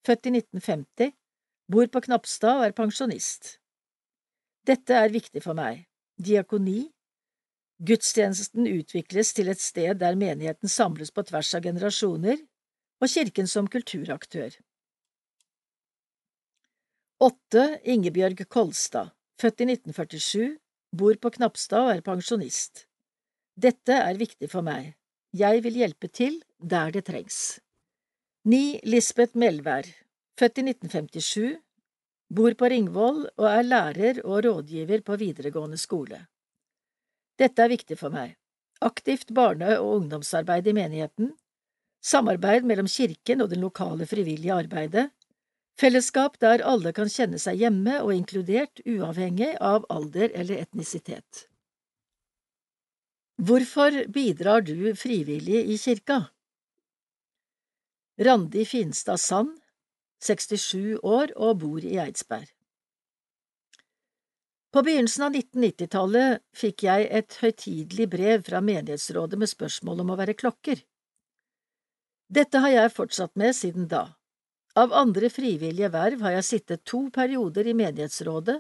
Født i 1950, bor på Knapstad og er pensjonist. Dette er viktig for meg. Diakoni. Gudstjenesten utvikles til et sted der menigheten samles på tvers av generasjoner, og kirken som kulturaktør. Åtte Ingebjørg Kolstad, født i 1947, bor på Knapstad og er pensjonist. Dette er viktig for meg. Jeg vil hjelpe til der det trengs. Ni Lisbeth Melvær, født i 1957, bor på Ringvoll og er lærer og rådgiver på videregående skole. Dette er viktig for meg. Aktivt barne- og ungdomsarbeid i menigheten, samarbeid mellom kirken og den lokale frivillige arbeidet, fellesskap der alle kan kjenne seg hjemme og inkludert uavhengig av alder eller etnisitet. Hvorfor bidrar du frivillig i kirka? Randi Finstad Sand, 67 år og bor i Eidsberg. På begynnelsen av 1990-tallet fikk jeg et høytidelig brev fra menighetsrådet med spørsmål om å være klokker. Dette har jeg fortsatt med siden da. Av andre frivillige verv har jeg sittet to perioder i menighetsrådet,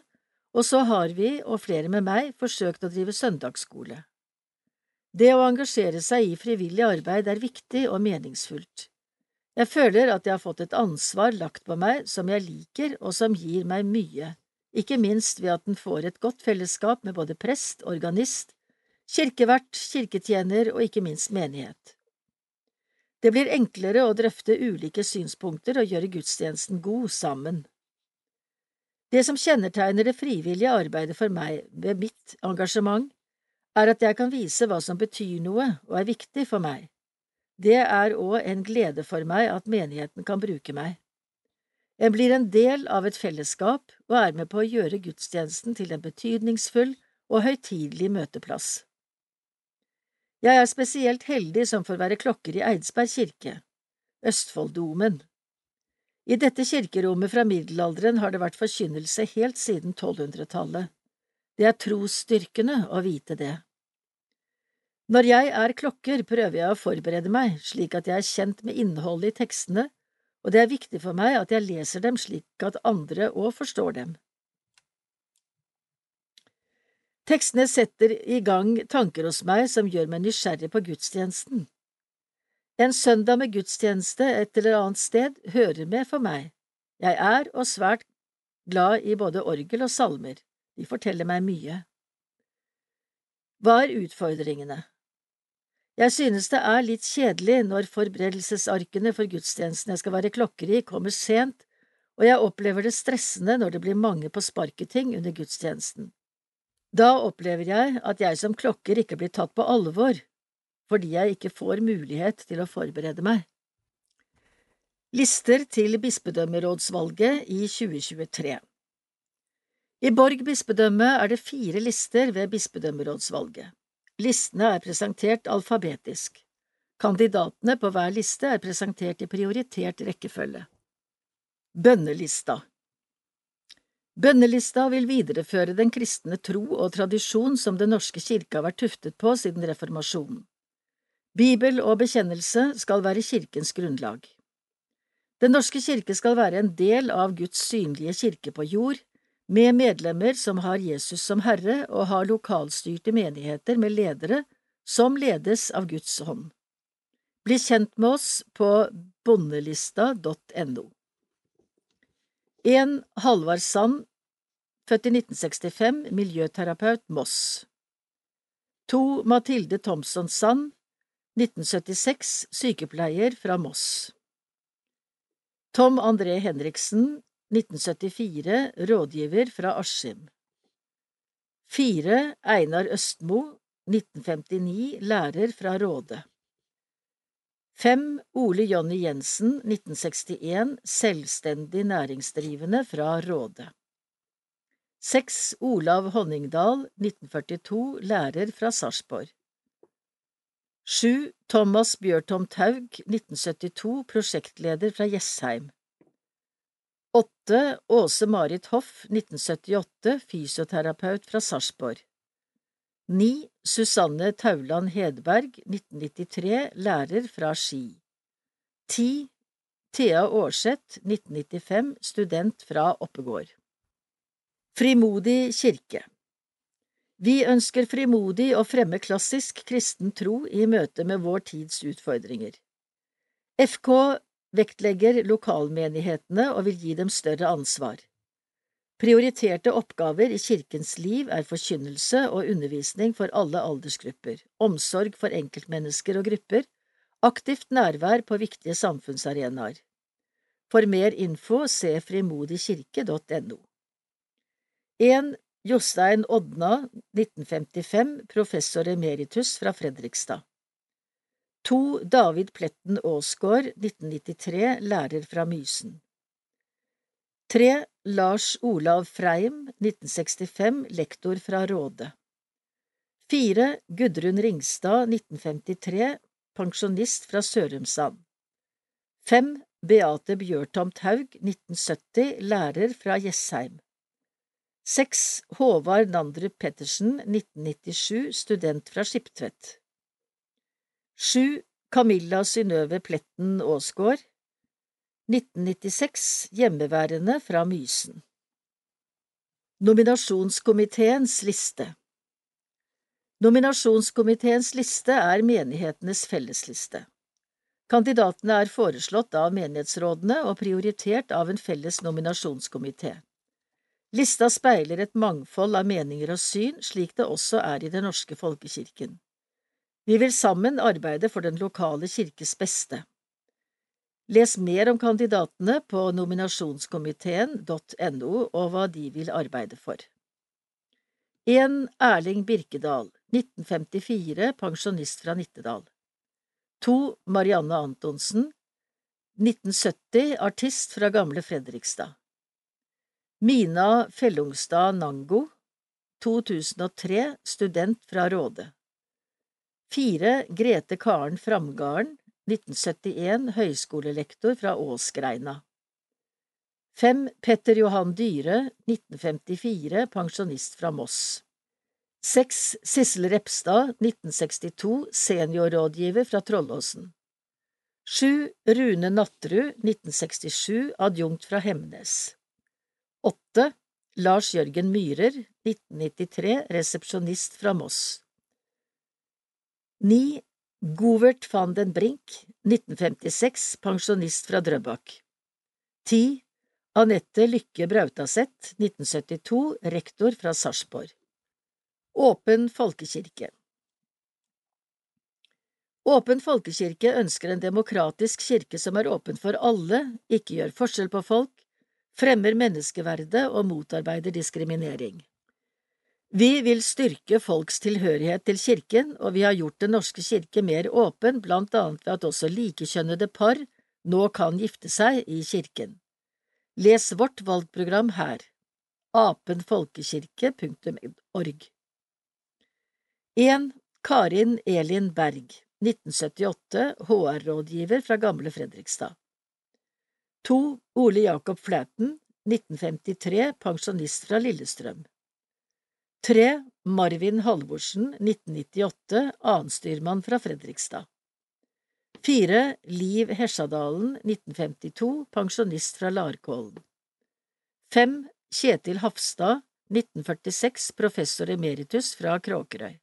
og så har vi, og flere med meg, forsøkt å drive søndagsskole. Det å engasjere seg i frivillig arbeid er viktig og meningsfullt. Jeg føler at jeg har fått et ansvar lagt på meg som jeg liker og som gir meg mye, ikke minst ved at den får et godt fellesskap med både prest, organist, kirkevert, kirketjener og ikke minst menighet. Det blir enklere å drøfte ulike synspunkter og gjøre gudstjenesten god sammen. Det som kjennetegner det frivillige arbeidet for meg ved mitt engasjement, er at jeg kan vise hva som betyr noe og er viktig for meg. Det er òg en glede for meg at menigheten kan bruke meg. En blir en del av et fellesskap og er med på å gjøre gudstjenesten til en betydningsfull og høytidelig møteplass. Jeg er spesielt heldig som får være klokker i Eidsberg kirke, Østfolddomen. I dette kirkerommet fra middelalderen har det vært forkynnelse helt siden 1200-tallet. Det er trosstyrkende å vite det. Når jeg er klokker, prøver jeg å forberede meg slik at jeg er kjent med innholdet i tekstene, og det er viktig for meg at jeg leser dem slik at andre òg forstår dem. Tekstene setter i gang tanker hos meg som gjør meg nysgjerrig på gudstjenesten. En søndag med gudstjeneste et eller annet sted hører med for meg. Jeg er og svært glad i både orgel og salmer, de forteller meg mye. Hva er utfordringene? Jeg synes det er litt kjedelig når forberedelsesarkene for gudstjenesten jeg skal være klokker i, kommer sent, og jeg opplever det stressende når det blir mange på sparketing under gudstjenesten. Da opplever jeg at jeg som klokker ikke blir tatt på alvor, fordi jeg ikke får mulighet til å forberede meg. Lister til bispedømmerådsvalget i 2023 I Borg bispedømme er det fire lister ved bispedømmerådsvalget. Listene er presentert alfabetisk. Kandidatene på hver liste er presentert i prioritert rekkefølge. Bønnelista Bønnelista vil videreføre den kristne tro og tradisjon som Den norske kirke har vært tuftet på siden reformasjonen. Bibel og bekjennelse skal være kirkens grunnlag. Den norske kirke skal være en del av Guds synlige kirke på jord, med medlemmer som har Jesus som Herre og har lokalstyrte menigheter med ledere som ledes av Guds hånd. Bli kjent med oss på bondelista.no. En Halvard Sand, født i 1965, miljøterapeut, Moss. To Mathilde Thomsson Sand, 1976, sykepleier fra Moss. Tom André Henriksen, 1974, rådgiver fra Askim. Fire Einar Østmo, 1959, lærer fra Råde. Fem Ole Jonny Jensen, 1961, selvstendig næringsdrivende fra Råde. Seks Olav Honningdal, 1942, lærer fra Sarpsborg. Sju Thomas Bjørtom Taug, 1972, prosjektleder fra Jessheim. Åtte Åse Marit Hoff, 1978, fysioterapeut fra Sarpsborg. 9. Susanne Tauland Hedberg, 1993, lærer fra Ski. 10. Thea Aarseth, 1995, student fra Oppegård. Frimodig kirke Vi ønsker frimodig å fremme klassisk kristen tro i møte med vår tids utfordringer. FK vektlegger lokalmenighetene og vil gi dem større ansvar. Prioriterte oppgaver i kirkens liv er forkynnelse og undervisning for alle aldersgrupper, omsorg for enkeltmennesker og grupper, aktivt nærvær på viktige samfunnsarenaer. For mer info se frimodigkirke.no. 1. Jostein Odna, 1955, professor emeritus fra Fredrikstad. 2. David Pletten Aasgaard, 1993, lærer fra Mysen. 3. Lars Olav Freim, 1965, lektor fra Råde. Fire Gudrun Ringstad, 1953, pensjonist fra Sørumsand. Fem Beate Bjørtomt Haug, 1970, lærer fra Jessheim. Seks Håvard Nandrup Pettersen, 1997, student fra Skiptvet. Sju Camilla Synnøve Pletten Aasgaard, 1996, hjemmeværende fra Mysen. Nominasjonskomiteens liste Nominasjonskomiteens liste er menighetenes fellesliste. Kandidatene er foreslått av menighetsrådene og prioritert av en felles nominasjonskomité. Lista speiler et mangfold av meninger og syn, slik det også er i Den norske folkekirken. Vi vil sammen arbeide for den lokale kirkes beste. Les mer om kandidatene på nominasjonskomiteen.no og hva de vil arbeide for. 1. Erling Birkedal, 1954, pensjonist fra Nittedal. 2. Marianne Antonsen, 1970, artist fra Gamle Fredrikstad. Mina Fellungstad Nango, 2003, student fra Råde. 4. Grete Karen Framgarden, 1971, høyskolelektor fra Åsgreina. 5. Petter Johan Dyre, 1954, pensjonist fra Moss. 6. Sissel Repstad, 1962, seniorrådgiver fra Trollåsen. 7. Rune Natterud, 1967, adjunkt fra Hemnes. 8. Lars Jørgen Myhrer, 1993, resepsjonist fra Moss. 9. Govert van den Brink, 1956, pensjonist fra Drøbak. 10. Anette Lykke Brautaseth, 1972, rektor fra Sarpsborg. Åpen folkekirke Åpen folkekirke ønsker en demokratisk kirke som er åpen for alle, ikke gjør forskjell på folk, fremmer menneskeverdet og motarbeider diskriminering. Vi vil styrke folks tilhørighet til kirken, og vi har gjort Den norske kirke mer åpen, blant annet ved at også likekjønnede par nå kan gifte seg i kirken. Les vårt valgprogram her apenfolkekirke.org 1. Karin Elin Berg, 1978, HR-rådgiver fra Gamle Fredrikstad. 2. Ole Jakob Flaten, 1953, pensjonist fra Lillestrøm. 3. Marvin Halvorsen, 1998, annenstyrmann fra Fredrikstad. 4. Liv Hesjadalen, 1952, pensjonist fra Larkollen. 5. Kjetil Hafstad, 1946, professor emeritus fra Kråkerøy.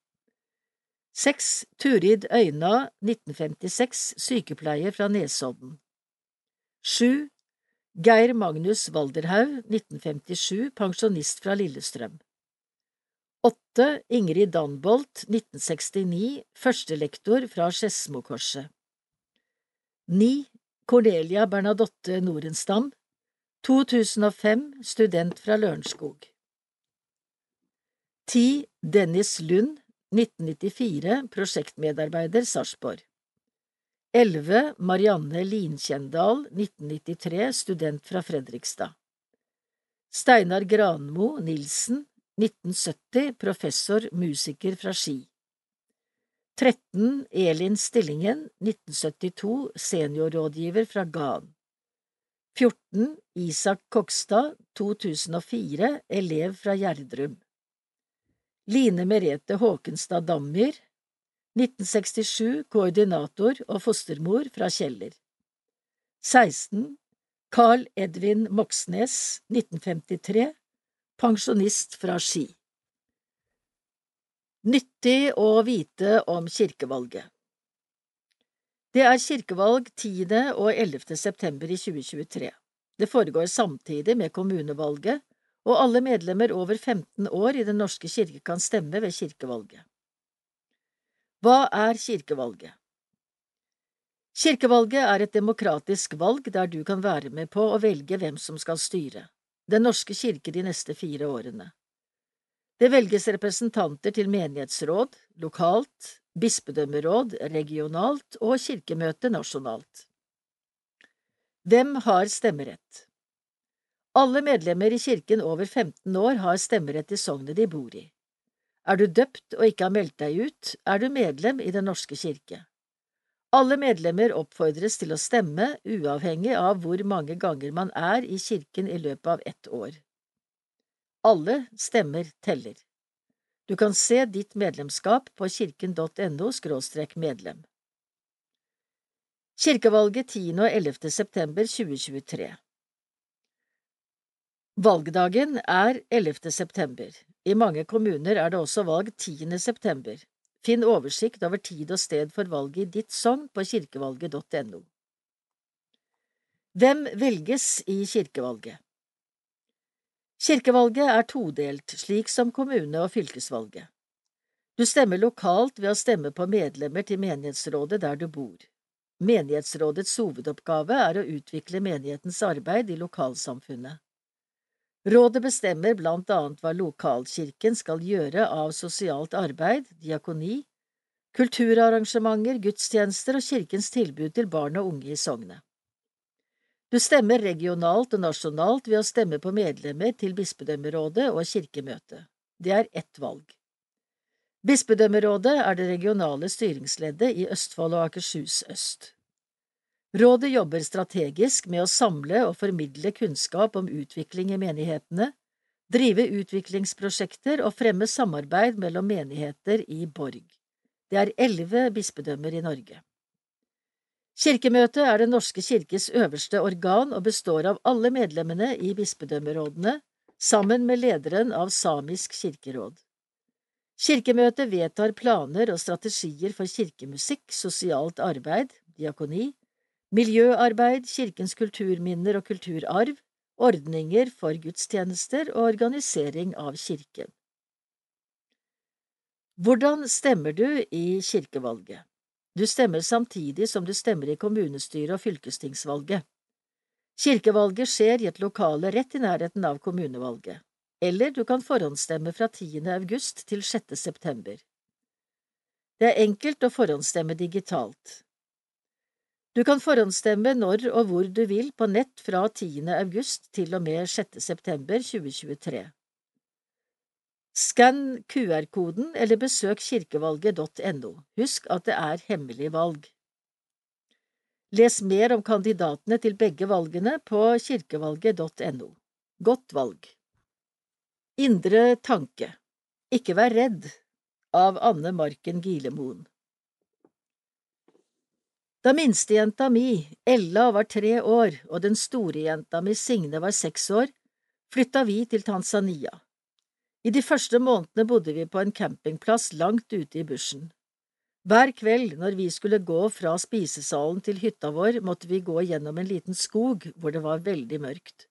6. Turid Øyna, 1956, sykepleier fra Nesodden. 7. Geir Magnus Walderhaug, 1957, pensjonist fra Lillestrøm. 8. Ingrid Danbolt, 1969, førstelektor fra Skedsmokorset. 9. Cornelia Bernadotte Norenstam, 2005, student fra Lørenskog. 10. Dennis Lund, 1994, prosjektmedarbeider Sarpsborg. 11. Marianne Linkjendal, 1993, student fra Fredrikstad. Steinar Granmo Nilsen, 1970, professor, musiker fra Ski. 13. Elin Stillingen, 1972, seniorrådgiver fra Gan. 14. Isak Kokstad, 2004, elev fra Gjerdrum. Line Merete Håkenstad Dammyr, 1967, koordinator og fostermor fra Kjeller. 16. Carl Edvin Moxnes, 1953, pensjonist fra Ski. Nyttig å vite om kirkevalget Det er kirkevalg 10. og 11. september i 2023. Det foregår samtidig med kommunevalget, og alle medlemmer over 15 år i Den norske kirke kan stemme ved kirkevalget. Hva er kirkevalget? Kirkevalget er et demokratisk valg der du kan være med på å velge hvem som skal styre Den norske kirke de neste fire årene. Det velges representanter til menighetsråd, lokalt, bispedømmeråd, regionalt og kirkemøte nasjonalt. Hvem har stemmerett? Alle medlemmer i kirken over 15 år har stemmerett i sognet de bor i. Er du døpt og ikke har meldt deg ut, er du medlem i Den norske kirke. Alle medlemmer oppfordres til å stemme, uavhengig av hvor mange ganger man er i kirken i løpet av ett år. Alle stemmer teller. Du kan se ditt medlemskap på kirken.no medlem. Kirkevalget 10. og 11. september 2023 Valgdagen er 11. september. I mange kommuner er det også valg 10. september. Finn oversikt over tid og sted for valget i ditt sogn på kirkevalget.no. Hvem velges i kirkevalget? Kirkevalget er todelt, slik som kommune- og fylkesvalget. Du stemmer lokalt ved å stemme på medlemmer til menighetsrådet der du bor. Menighetsrådets hovedoppgave er å utvikle menighetens arbeid i lokalsamfunnet. Rådet bestemmer blant annet hva lokalkirken skal gjøre av sosialt arbeid, diakoni, kulturarrangementer, gudstjenester og kirkens tilbud til barn og unge i sognet. Du stemmer regionalt og nasjonalt ved å stemme på medlemmer til bispedømmerådet og kirkemøtet. Det er ett valg. Bispedømmerådet er det regionale styringsleddet i Østfold og Akershus øst. Rådet jobber strategisk med å samle og formidle kunnskap om utvikling i menighetene, drive utviklingsprosjekter og fremme samarbeid mellom menigheter i Borg. Det er elleve bispedømmer i Norge. Kirkemøtet er Den norske kirkes øverste organ og består av alle medlemmene i bispedømmerådene, sammen med lederen av Samisk kirkeråd. Kirkemøtet vedtar planer og strategier for kirkemusikk, sosialt arbeid, diakoni, miljøarbeid, kirkens kulturminner og kulturarv, ordninger for gudstjenester og organisering av kirken. Hvordan stemmer du i kirkevalget? Du stemmer samtidig som du stemmer i kommunestyret og fylkestingsvalget. Kirkevalget skjer i et lokale rett i nærheten av kommunevalget, eller du kan forhåndsstemme fra 10. august til 6. september. Det er enkelt å forhåndsstemme digitalt. Du kan forhåndsstemme når og hvor du vil på nett fra 10. august til og med 6. september 2023. Skann QR-koden eller besøk kirkevalget.no. Husk at det er hemmelig valg. Les mer om kandidatene til begge valgene på kirkevalget.no. Godt valg. Indre tanke Ikke vær redd av Anne Marken Gilemoen da minstejenta mi, Ella, var tre år og den store jenta mi, Signe, var seks år, flytta vi til Tanzania. I de første månedene bodde vi på en campingplass langt ute i bushen. Hver kveld når vi skulle gå fra spisesalen til hytta vår, måtte vi gå gjennom en liten skog hvor det var veldig mørkt.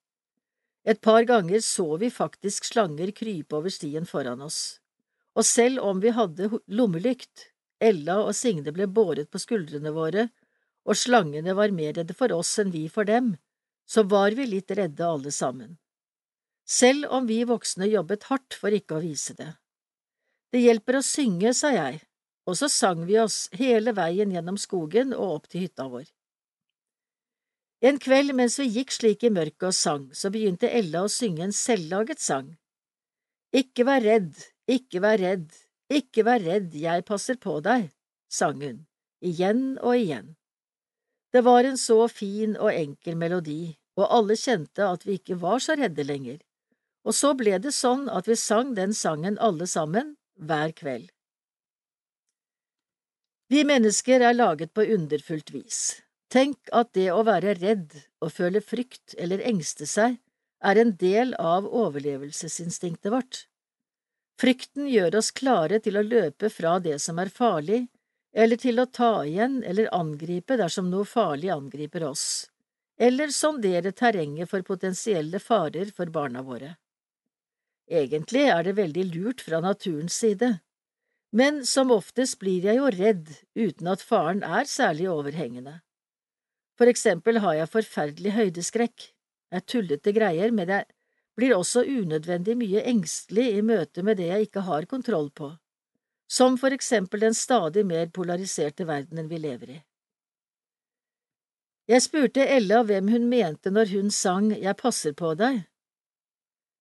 Et par ganger så vi faktisk slanger krype over stien foran oss, og selv om vi hadde lommelykt, Ella og Signe ble båret på skuldrene våre og slangene var mer redde for oss enn vi for dem, så var vi litt redde alle sammen. Selv om vi voksne jobbet hardt for ikke å vise det. Det hjelper å synge, sa jeg, og så sang vi oss hele veien gjennom skogen og opp til hytta vår. En kveld mens vi gikk slik i mørket og sang, så begynte Ella å synge en selvlaget sang. Ikke vær redd, ikke vær redd, ikke vær redd, jeg passer på deg, sang hun, igjen og igjen. Det var en så fin og enkel melodi, og alle kjente at vi ikke var så redde lenger, og så ble det sånn at vi sang den sangen alle sammen, hver kveld. Vi mennesker er laget på underfullt vis. Tenk at det å være redd og føle frykt eller engste seg er en del av overlevelsesinstinktet vårt. Frykten gjør oss klare til å løpe fra det som er farlig, eller til å ta igjen eller angripe dersom noe farlig angriper oss, eller sondere terrenget for potensielle farer for barna våre. Egentlig er det veldig lurt fra naturens side, men som oftest blir jeg jo redd uten at faren er særlig overhengende. For eksempel har jeg forferdelig høydeskrekk, er tullete greier, men jeg blir også unødvendig mye engstelig i møte med det jeg ikke har kontroll på som for eksempel den stadig mer polariserte verdenen vi lever i. Jeg spurte Ella hvem hun mente når hun sang Jeg passer på deg.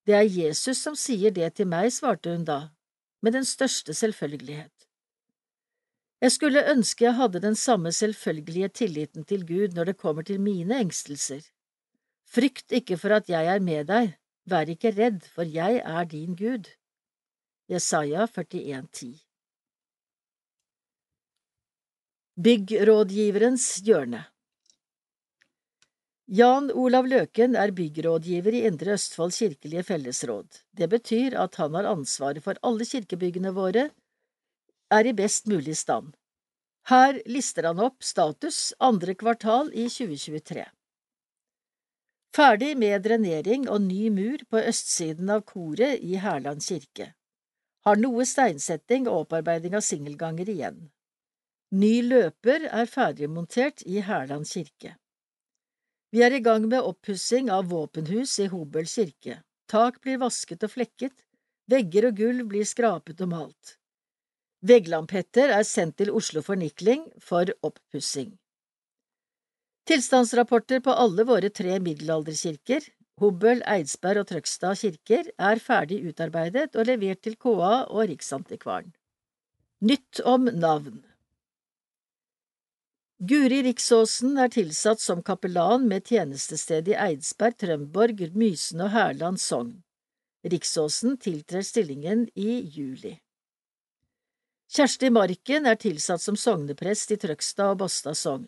Det er Jesus som sier det til meg, svarte hun da, med den største selvfølgelighet. Jeg skulle ønske jeg hadde den samme selvfølgelige tilliten til Gud når det kommer til mine engstelser. Frykt ikke for at jeg er med deg, vær ikke redd, for jeg er din Gud. Jesaja 41, 41,10 Byggrådgiverens hjørne Jan Olav Løken er byggrådgiver i Indre Østfold kirkelige fellesråd. Det betyr at han har ansvaret for alle kirkebyggene våre er i best mulig stand. Her lister han opp status andre kvartal i 2023. Ferdig med drenering og ny mur på østsiden av koret i Hærland kirke. Har noe steinsetting og opparbeiding av singelganger igjen. Ny løper er ferdigmontert i Hærland kirke. Vi er i gang med oppussing av våpenhus i Hobøl kirke. Tak blir vasket og flekket, vegger og gulv blir skrapet og malt. Vegglampetter er sendt til Oslo Fornikling for oppussing. Tilstandsrapporter på alle våre tre middelalderkirker, Hobøl, Eidsberg og Trøgstad kirker, er ferdig utarbeidet og levert til KA og Riksantikvaren. Nytt om navn Guri Riksåsen er tilsatt som kapellan med tjenestested i Eidsberg, Trømborg, Mysen og Hærland sogn. Riksåsen tiltrer stillingen i juli. Kjersti Marken er tilsatt som sogneprest i Trøgstad og Båstad sogn.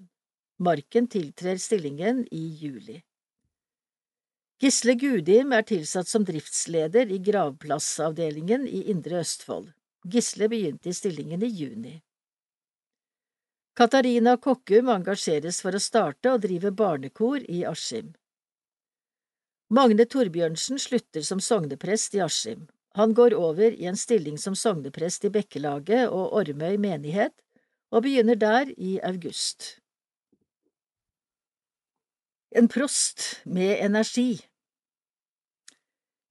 Marken tiltrer stillingen i juli. Gisle Gudim er tilsatt som driftsleder i gravplassavdelingen i Indre Østfold. Gisle begynte i stillingen i juni. Katarina Kokkum engasjeres for å starte og drive barnekor i Askim. Magne Torbjørnsen slutter som sogneprest i Askim. Han går over i en stilling som sogneprest i Bekkelaget og Ormøy menighet, og begynner der i august. En prost med energi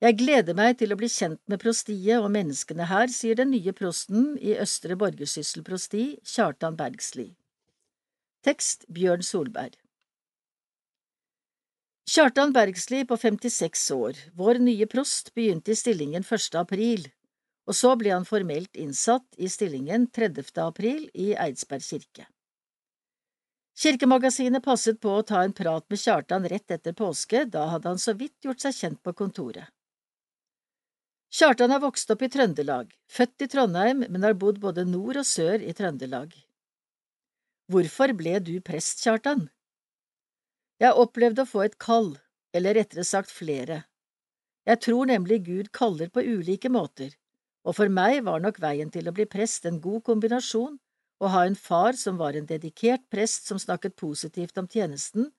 Jeg gleder meg til å bli kjent med prostiet og menneskene her, sier den nye prosten i Østre Borgersysselprosti, Kjartan Bergsli. Tekst Bjørn Solberg Kjartan Bergsli på 56 år, vår nye prost, begynte i stillingen 1. april, og så ble han formelt innsatt i stillingen 30. april i Eidsberg kirke. Kirkemagasinet passet på å ta en prat med Kjartan rett etter påske, da hadde han så vidt gjort seg kjent på kontoret. Kjartan er vokst opp i Trøndelag, født i Trondheim, men har bodd både nord og sør i Trøndelag. Hvorfor ble du prest, Kjartan? Jeg opplevde å få et kall, eller rettere sagt flere. Jeg tror nemlig Gud kaller på ulike måter, og for meg var nok veien til å bli prest en god kombinasjon, å ha en far som var en dedikert prest som snakket positivt om tjenesten,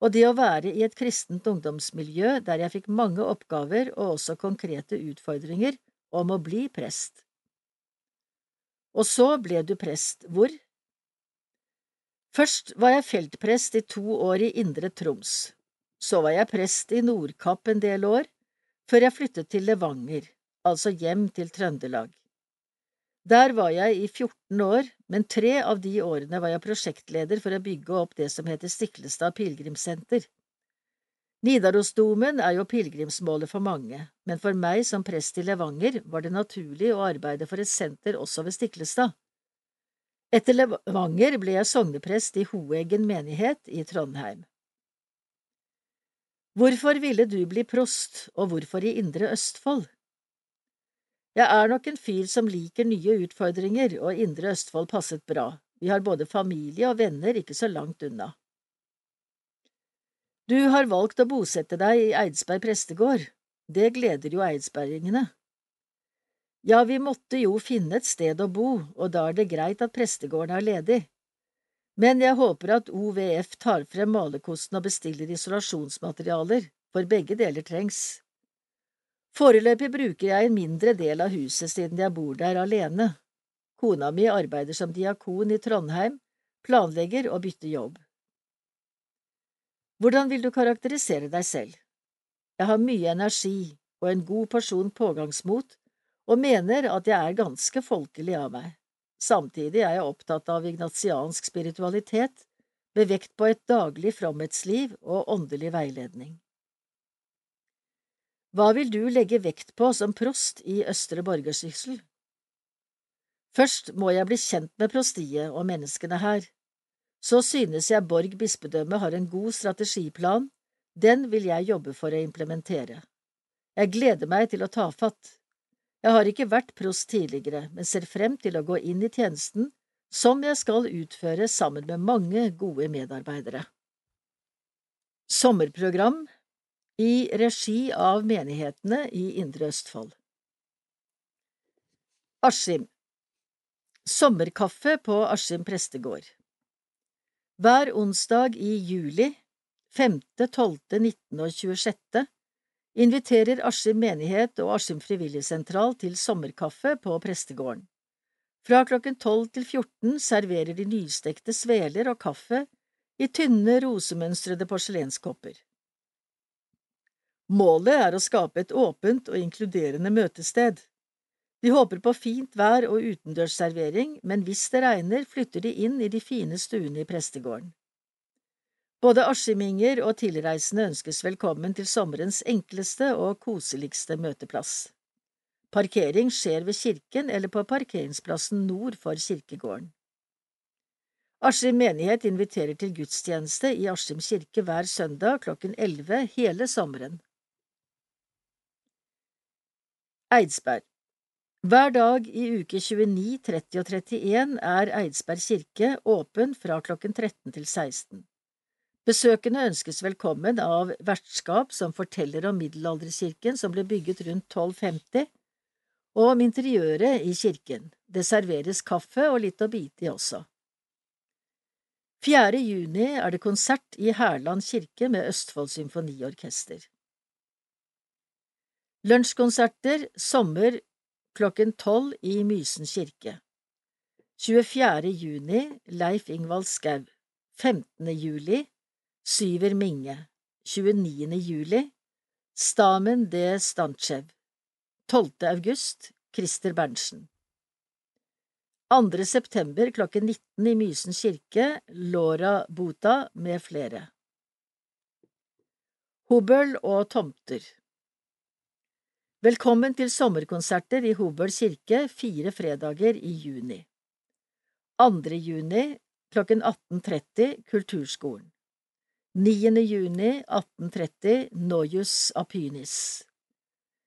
og det å være i et kristent ungdomsmiljø der jeg fikk mange oppgaver og også konkrete utfordringer om å bli prest. Og så ble du prest, hvor? Først var jeg feltprest i to år i Indre Troms. Så var jeg prest i Nordkapp en del år, før jeg flyttet til Levanger, altså hjem til Trøndelag. Der var jeg i 14 år, men tre av de årene var jeg prosjektleder for å bygge opp det som heter Stiklestad pilegrimssenter. Nidarosdomen er jo pilegrimsmålet for mange, men for meg som prest i Levanger var det naturlig å arbeide for et senter også ved Stiklestad. Etter Levanger ble jeg sogneprest i Hoeggen menighet i Trondheim. Hvorfor ville du bli prost, og hvorfor i Indre Østfold? Jeg er nok en fyr som liker nye utfordringer, og Indre Østfold passet bra, vi har både familie og venner ikke så langt unna. Du har valgt å bosette deg i Eidsberg prestegård, det gleder jo eidsbergingene. Ja, vi måtte jo finne et sted å bo, og da er det greit at prestegården er ledig. Men jeg håper at OVF tar frem malerkosten og bestiller isolasjonsmaterialer, for begge deler trengs. Foreløpig bruker jeg en mindre del av huset siden jeg bor der alene. Kona mi arbeider som diakon i Trondheim, planlegger å bytte jobb. Hvordan vil du karakterisere deg selv? Jeg har mye energi og en god porsjon pågangsmot, og mener at jeg er ganske folkelig av meg. Samtidig er jeg opptatt av ignatiansk spiritualitet, med vekt på et daglig fromhetsliv og åndelig veiledning. Hva vil du legge vekt på som prost i Østre Borgersyssel? Først må jeg bli kjent med prostiet og menneskene her. Så synes jeg Borg bispedømme har en god strategiplan, den vil jeg jobbe for å implementere. Jeg gleder meg til å ta fatt. Jeg har ikke vært prost tidligere, men ser frem til å gå inn i tjenesten, som jeg skal utføre sammen med mange gode medarbeidere. Sommerprogram i regi av menighetene i Indre Østfold Askim Sommerkaffe på Askim prestegård Hver onsdag i juli, 5., 12., 19. og 26., inviterer Askim menighet og Askim frivilligsentral til sommerkaffe på prestegården. Fra klokken 12 til 14 serverer de nystekte sveler og kaffe i tynne, rosemønstrede porselenskopper. Målet er å skape et åpent og inkluderende møtested. De håper på fint vær og utendørsservering, men hvis det regner, flytter de inn i de fine stuene i prestegården. Både askiminger og tilreisende ønskes velkommen til sommerens enkleste og koseligste møteplass. Parkering skjer ved kirken eller på parkeringsplassen nord for kirkegården. Askim menighet inviterer til gudstjeneste i Askim kirke hver søndag klokken 11 hele sommeren. Eidsberg Hver dag i uke 29, 30 og 31 er Eidsberg kirke åpen fra klokken 13 til 16. Besøkende ønskes velkommen av vertskap som forteller om middelalderkirken som ble bygget rundt 1250, og om interiøret i kirken. Det serveres kaffe og litt å bite i også. 4. juni er det konsert i Hærland kirke med Østfold Symfoniorkester. Lunsjkonserter sommer klokken tolv i Mysen kirke. 24. juni Leif Ingvald Skau. 15. juli Syver Minge. 29. juli Stamen D. Stantschew. 12. august Christer Berntsen. 2. september klokken 19 i Mysen kirke, Laura Bota med flere. Hobøl og tomter Velkommen til sommerkonserter i Hobøl kirke fire fredager i juni. 2. juni klokken 18.30 Kulturskolen. 9. juni 18.30 Nojus Apynis.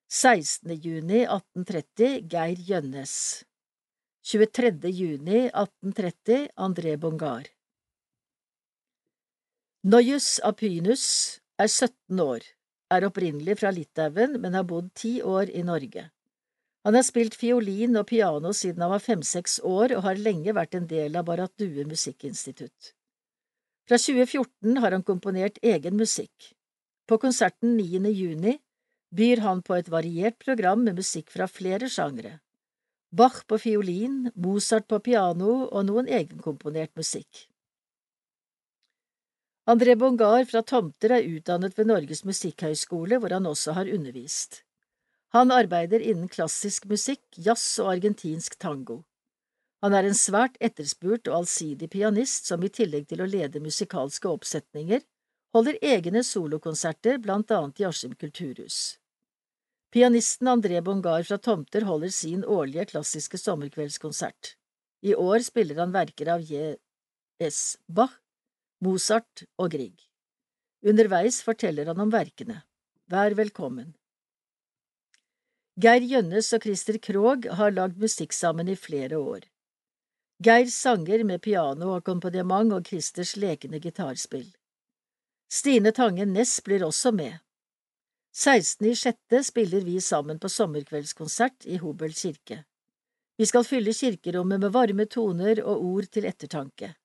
16. juni 18.30 Geir Gjønnes. 23. juni 1830 André Bongar Nojus Apynus er 17 år, er opprinnelig fra Litauen, men har bodd ti år i Norge. Han har spilt fiolin og piano siden han var fem–seks år og har lenge vært en del av Barrat Due Musikkinstitutt. Fra 2014 har han komponert egen musikk. På konserten 9. juni byr han på et variert program med musikk fra flere sjangre. Bach på fiolin, Mozart på piano og noen egenkomponert musikk. André Bongar fra Tomter er utdannet ved Norges musikkhøgskole, hvor han også har undervist. Han arbeider innen klassisk musikk, jazz og argentinsk tango. Han er en svært etterspurt og allsidig pianist som i tillegg til å lede musikalske oppsetninger, holder egne solokonserter blant annet i Askim kulturhus. Pianisten André Bongar fra Tomter holder sin årlige klassiske sommerkveldskonsert. I år spiller han verker av J.S. Bach, Mozart og Grieg. Underveis forteller han om verkene. Vær velkommen. Geir Gjønnes og Christer Krogh har lagd musikk sammen i flere år. Geirs sanger med piano og akkompagnement og Christers lekende gitarspill. Stine Tangen Næss blir også med. 16. i sjette spiller vi sammen på sommerkveldskonsert i Hobøl kirke. Vi skal fylle kirkerommet med varme toner og ord til ettertanke.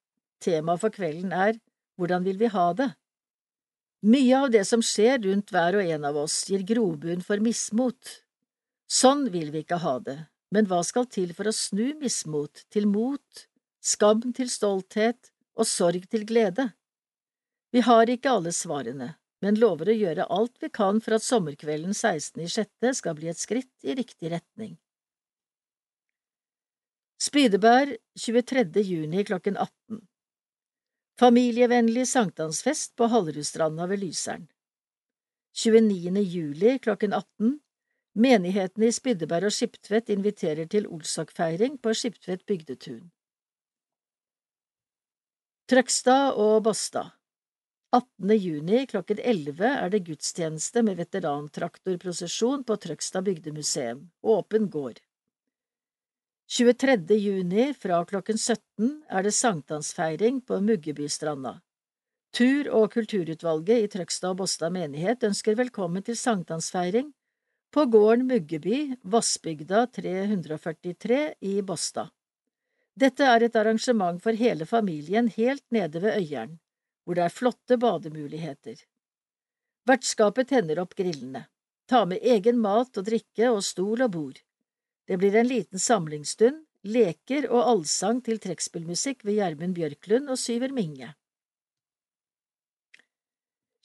Temaet for kvelden er Hvordan vil vi ha det? Mye av det som skjer rundt hver og en av oss, gir grobunn for mismot. Sånn vil vi ikke ha det, men hva skal til for å snu mismot til mot, skam til stolthet og sorg til glede? Vi har ikke alle svarene, men lover å gjøre alt vi kan for at sommerkvelden 16.6. skal bli et skritt i riktig retning. Spydeberg 23. juni klokken 18 Familievennlig sankthansfest på Hallerudstranda ved Lyseren 29. juli klokken 18 Menighetene i Spydeberg og Skiptvet inviterer til Olsok-feiring på Skiptvet bygdetun. Trøgstad og Båstad 18. juni klokken 11 er det gudstjeneste med veterantraktorprosesjon på Trøgstad bygdemuseum, åpen gård. 23. juni fra klokken 17 er det sankthansfeiring på Muggebystranda. Tur- og kulturutvalget i Trøgstad og Båstad menighet ønsker velkommen til sankthansfeiring på gården Muggeby, Vassbygda 343 i Båstad. Dette er et arrangement for hele familien helt nede ved Øyeren, hvor det er flotte bademuligheter. Vertskapet tenner opp grillene. Ta med egen mat og drikke og stol og bord. Det blir en liten samlingsstund, leker og allsang til trekkspillmusikk ved Gjermund Bjørklund og Syver Minge.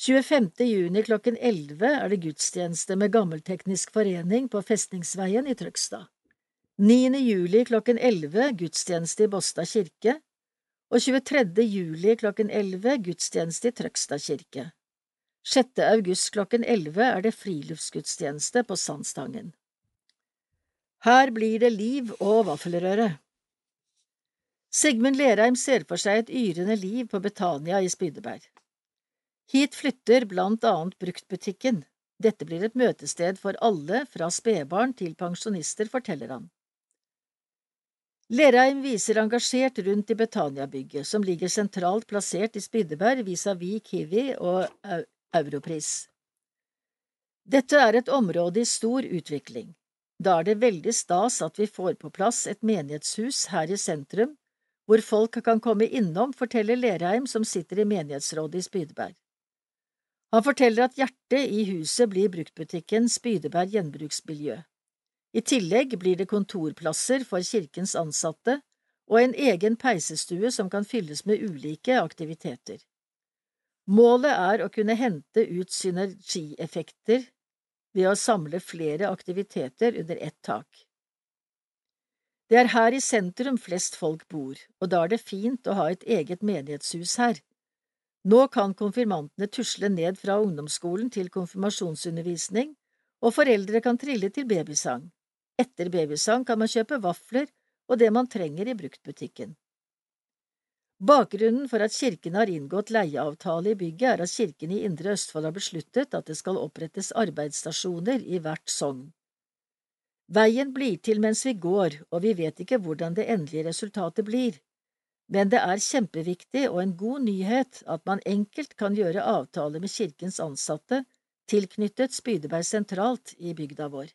25. juni klokken 11 er det gudstjeneste med Gammelteknisk forening på Festningsveien i Trøgstad. 9. juli klokken 11 gudstjeneste i Båstad kirke, og 23. juli klokken 11 gudstjeneste i Trøgstad kirke. 6. august klokken 11 er det friluftsgudstjeneste på Sandstangen. Her blir det liv og vaffelrøre. Sigmund Lerheim ser for seg et yrende liv på Betania i Spydeberg. Hit flytter blant annet bruktbutikken. Dette blir et møtested for alle, fra spedbarn til pensjonister, forteller han. Lerheim viser engasjert rundt i Betania-bygget, som ligger sentralt plassert i Spydeberg vis-à-vis Kiwi og Europris. Dette er et område i stor utvikling. Da er det veldig stas at vi får på plass et menighetshus her i sentrum, hvor folk kan komme innom, forteller Lerheim, som sitter i menighetsrådet i Spydeberg. Han forteller at hjertet i huset blir bruktbutikken Spydeberg gjenbruksmiljø. I tillegg blir det kontorplasser for kirkens ansatte og en egen peisestue som kan fylles med ulike aktiviteter. Målet er å kunne hente ut synergieffekter ved å samle flere aktiviteter under ett tak. Det er her i sentrum flest folk bor, og da er det fint å ha et eget menighetshus her. Nå kan konfirmantene tusle ned fra ungdomsskolen til konfirmasjonsundervisning, og foreldre kan trille til babysang. Etter babysang kan man kjøpe vafler og det man trenger i bruktbutikken. Bakgrunnen for at kirken har inngått leieavtale i bygget, er at kirken i Indre Østfold har besluttet at det skal opprettes arbeidsstasjoner i hvert sogn. Veien blir til mens vi går, og vi vet ikke hvordan det endelige resultatet blir, men det er kjempeviktig og en god nyhet at man enkelt kan gjøre avtale med kirkens ansatte tilknyttet Spydeberg sentralt i bygda vår.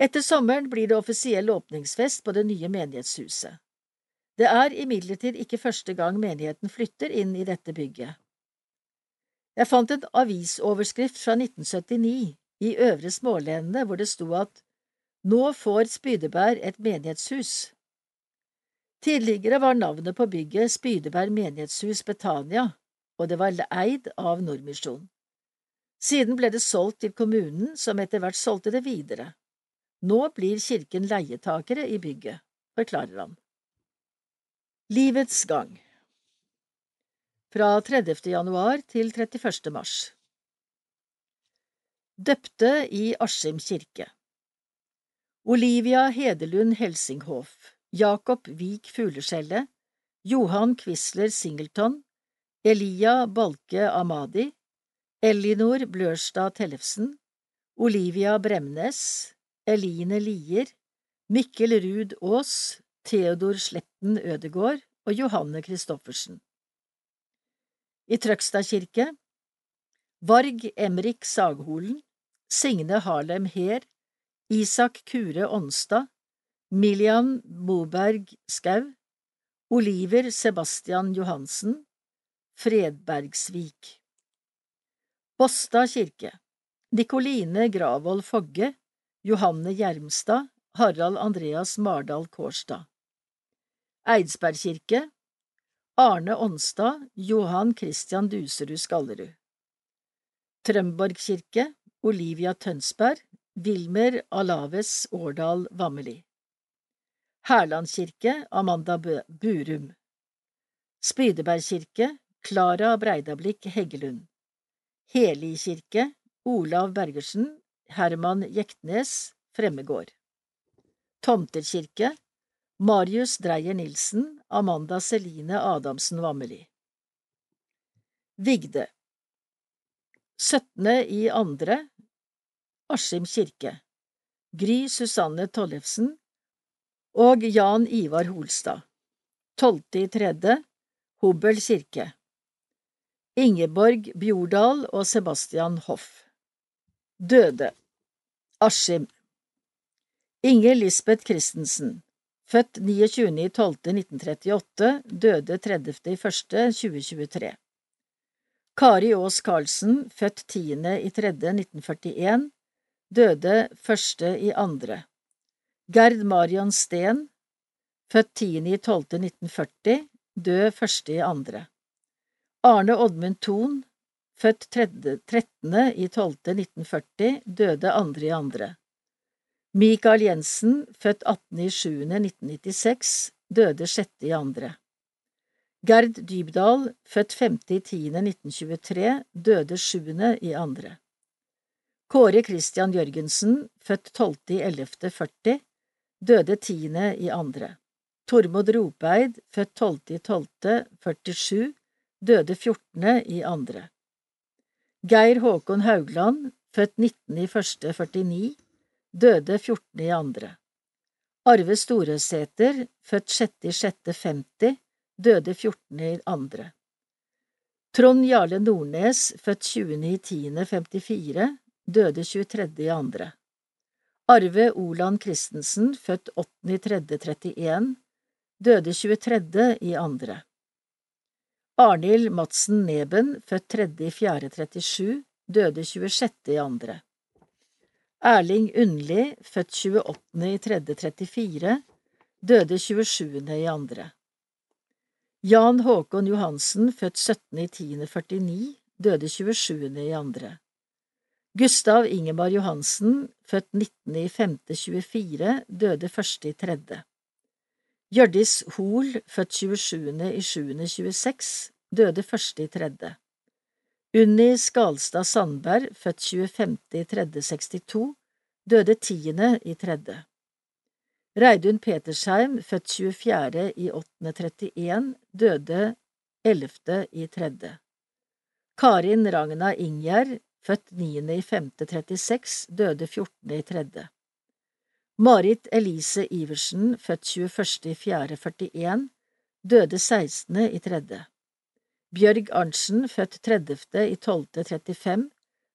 Etter sommeren blir det offisiell åpningsfest på det nye menighetshuset. Det er imidlertid ikke første gang menigheten flytter inn i dette bygget. Jeg fant en avisoverskrift fra 1979 i Øvre Smålenene hvor det sto at nå får Spydeberg et menighetshus. Tidligere var navnet på bygget Spydeberg menighetshus Betania, og det var eid av Nordmisjon. Siden ble det solgt til kommunen, som etter hvert solgte det videre. Nå blir kirken leietakere i bygget, forklarer han. Livets gang Fra 30. januar til 31. mars Døpte i Askim kirke Olivia Hedelund Helsinghoff Jakob Vik Fugleskjellet, Johan Quisler Singleton, Elia Balke Amadi, Elinor Blørstad Tellefsen, Olivia Bremnes, Eline Lier, Mikkel Ruud Aas, Theodor Sletten Ødegård og Johanne Christoffersen. I Trøgstad kirke Varg Emrik Sagholen, Signe Harlem Heer, Isak Kure Onstad, Milian Moberg Skau, Oliver Sebastian Johansen, Fredbergsvik. Båstad kirke Nikoline Gravold Fogge, Johanne Gjermstad, Harald Andreas Mardal Kårstad. Eidsberg kirke Arne Onstad, Johan Christian Duserud Skallerud. Trømborg kirke Olivia Tønsberg, Wilmer Alaves Årdal Vammeli. Hærlandskirke Amanda Burum Spydebergkirke Klara Breidablikk Heggelund Heli kirke Olav Bergersen Herman Jektnes, Fremmegård. Tomterkirke Marius Dreyer Nilsen, Amanda Celine Adamsen Vammeli. Vigde. 17. i andre. Askim kirke. Gry Susanne Tollefsen og Jan Ivar Holstad. 12. i tredje. Hobøl kirke. Ingeborg Bjordal og Sebastian Hoff. Døde. Askim. Inger Lisbeth Christensen Født 29.12.1938, døde 30.01.2023. Kari Aas Karlsen, født 10.03.1941, døde 1.02. Gerd Marion Steen, født 10.12.1940, død 1.02. Arne Oddmund Thon, født 13.12.1940, døde 2.02. Michael Jensen, født 18.07.1996, døde 6.2. Gerd Dybdahl, født 5.10.1923, døde 7.2. Kåre Christian Jørgensen, født 12.11.40, døde 10.2. Tormod Ropeid, født 12.12.47, døde 14.2. Geir Håkon Haugland, født 19.01.49, døde 14. i andre. Arve Storesæter, født 6.6.50, døde 14. i andre. Trond Jarle Nordnes, født 20.10.54, døde 23. i andre. Arve Oland Christensen, født 8.3.31, døde 23. i andre. Arnhild Madsen Neben, født 3.4.37, døde 26. Erling Undli, født 28.3.34, døde 27. i andre. Jan Håkon Johansen, født 17.10.49, døde 27. i andre. Gustav Ingemar Johansen, født 19.5.24, døde 1.3. Hjørdis Hoel, født 27.7.26, døde 1.3. Unni Skalstad Sandberg, født 25.3.62, døde 10.3. Reidun Petersheim, født 24.8.31, døde 11.3. Karin Ragna Ingjerd, født 9.5.36, døde 14.3. Marit Elise Iversen, født 21.4.41, døde 16.3. Bjørg Arntzen, født 30. i 12.35,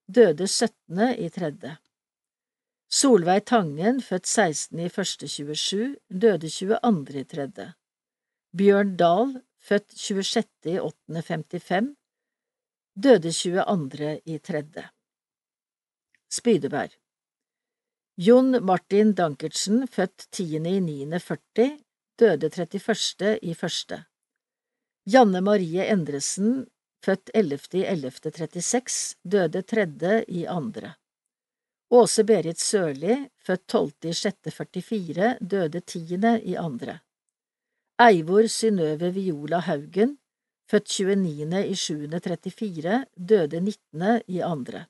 døde 17. i tredje. Solveig Tangen, født 16. i 1.27, døde 22. i tredje. Bjørn Dahl, født 26. i 8.55, døde 22. i tredje. Spydeberg Jon Martin Dankertsen, født 10. i 9.40, døde 31. Janne Marie Endresen, født 11.11.36, døde 3. i andre. Åse Berit Sørli, født 12.06.44, døde 10. i andre. Eivor Synnøve Viola Haugen, født 29.07.34, døde 19. i andre.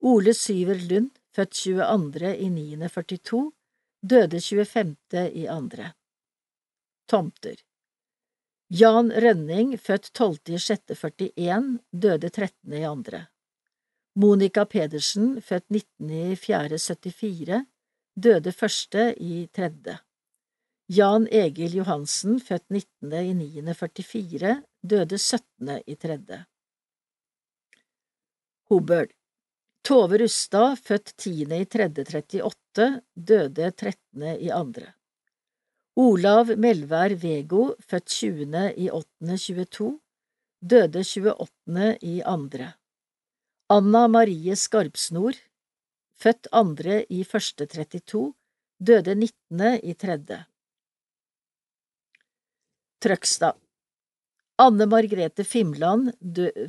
Ole Syver Lund, født 22.09.42, døde 25. i andre. Tomter Jan Rønning, født 12.06.41, døde 13. i andre. Monica Pedersen, født 19.04.74, døde 1. i tredje. Jan Egil Johansen, født 19.09.44, døde 17. i tredje. Hobøl Tove Rustad, født 10.03.38, døde 13. Olav Melvær Vego, født 20. i 8.22, døde 28. i andre. Anna Marie Skarpsnor, født 2. i 1.32, døde 19. i 3. Trøgstad Anne Margrethe Fimland,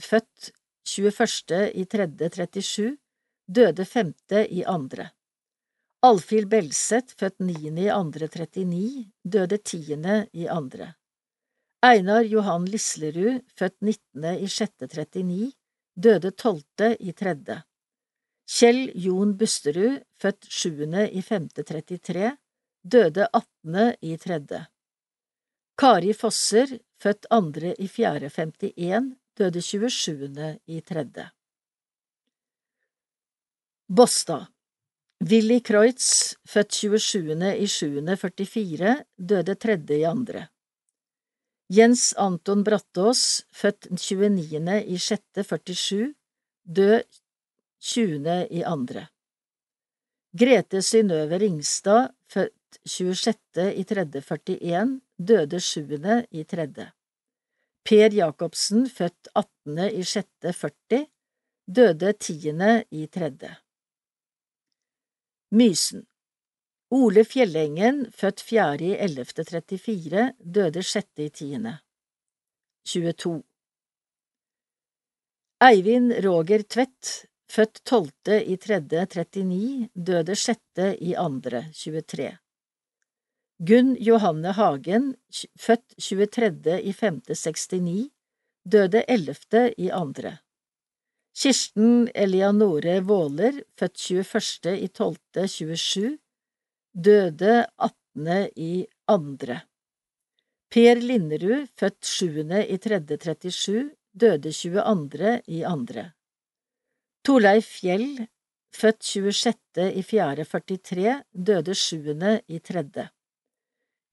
født 21. i 3. 37, døde 5. i andre. Alfhild Belseth, født 9.2.39, døde 10. i andre. Einar Johan Lislerud, født 19.6.39, døde 12. i tredje. Kjell Jon Busterud, født 7. i 533, døde 18. i 3. Kari Fosser, født 2. i 4. 51, døde 27. i 3. Båstad Willy Kreutz, født 27. i 7. 44, døde 3. i 2. Jens Anton Brattås, født 29. i 6. 47, død 20. i andre. Grete Synnøve Ringstad, født 26. i 3. 41, døde 7. i 3. Per Jacobsen, født 18. i 6. 40, døde 10. i 3. Mysen Ole Fjellengen, født 4. i 11. 34, døde 6. i 10. 22. Eivind Roger Tvedt, født 12. i 3. 39, døde 6. i 2. 23. Gunn Johanne Hagen, født 23. i 5. 69, døde 11. i 2. Kirsten Elianore Våler, født 21. i 12. 27, døde 18. i 2. Per Linderud, født 7. i 3. 37, døde 22. i 2. Torleif Fjell, født 26. i 4. 43, døde 7. i 3.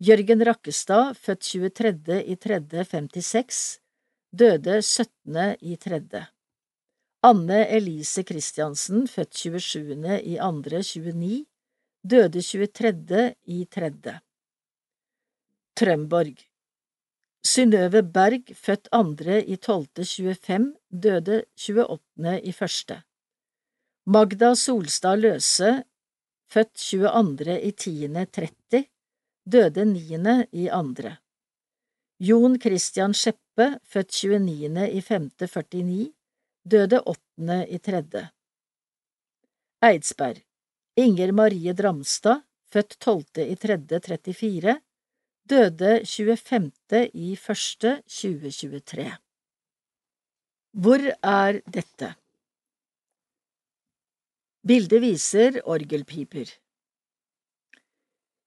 Jørgen Rakkestad, født 23. i 3. 56, døde 17. i 3. Anne Elise Christiansen, født 27. i 2. 29, døde 23. i 3. Trømborg Synnøve Berg, født 2. i 12. 25, døde 28. i første. Magda Solstad Løse, født 22. i 10. 30, døde 9. i andre. Jon Christian Skjeppe, født 29. i 5. 49, døde åttende i tredje. Eidsberg Inger Marie Dramstad, født 12. i tredje 34, døde 25. i første 2023. Hvor er dette? Bildet viser orgelpiper.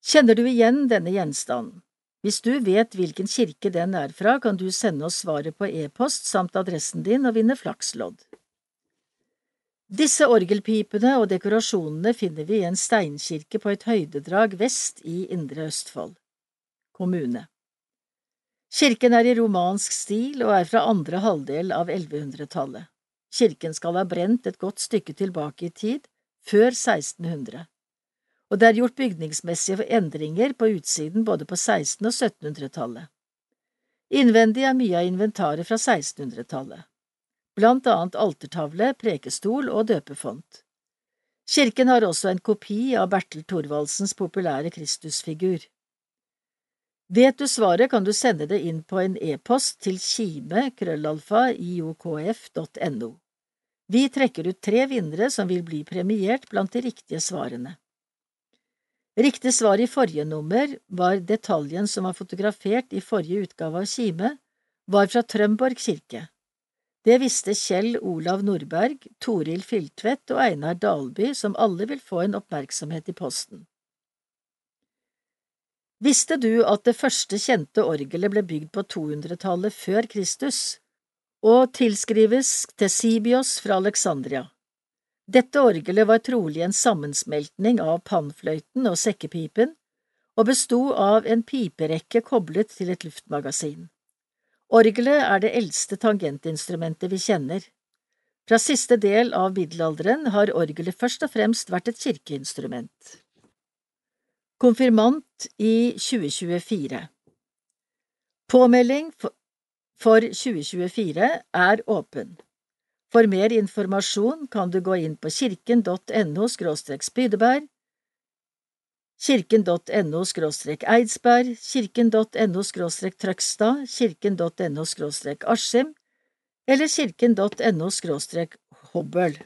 Kjenner du igjen denne gjenstanden? Hvis du vet hvilken kirke den er fra, kan du sende oss svaret på e-post samt adressen din og vinne flakslodd. Disse orgelpipene og dekorasjonene finner vi i en steinkirke på et høydedrag vest i Indre Østfold kommune. Kirken er i romansk stil og er fra andre halvdel av 1100-tallet. Kirken skal ha brent et godt stykke tilbake i tid, før 1600 og det er gjort bygningsmessige endringer på utsiden både på 1600- og 1700-tallet. Innvendig er mye av inventaret fra 1600-tallet, blant annet altertavle, prekestol og døpefont. Kirken har også en kopi av Bertel Thorvaldsens populære Kristusfigur. Vet du svaret, kan du sende det inn på en e-post til kime-iokf.no. Vi trekker ut tre vinnere som vil bli premiert blant de riktige svarene. Riktig svar i forrige nummer var detaljen som var fotografert i forrige utgave av Kime, var fra Trømborg kirke. Det visste Kjell Olav Nordberg, Toril Filtvedt og Einar Dalby, som alle vil få en oppmerksomhet i posten. Visste du at det første kjente orgelet ble bygd på 200-tallet før Kristus, og tilskrives Tesibios fra Alexandria? Dette orgelet var trolig en sammensmeltning av pannfløyten og sekkepipen, og besto av en piperekke koblet til et luftmagasin. Orgelet er det eldste tangentinstrumentet vi kjenner. Fra siste del av middelalderen har orgelet først og fremst vært et kirkeinstrument. Konfirmant i 2024 Påmelding for 2024 er åpen. For mer informasjon kan du gå inn på kirken.no spydeberg, kirken.no eidsberg, kirken.no trøgstad, kirken.no askim eller kirken.no hobøl.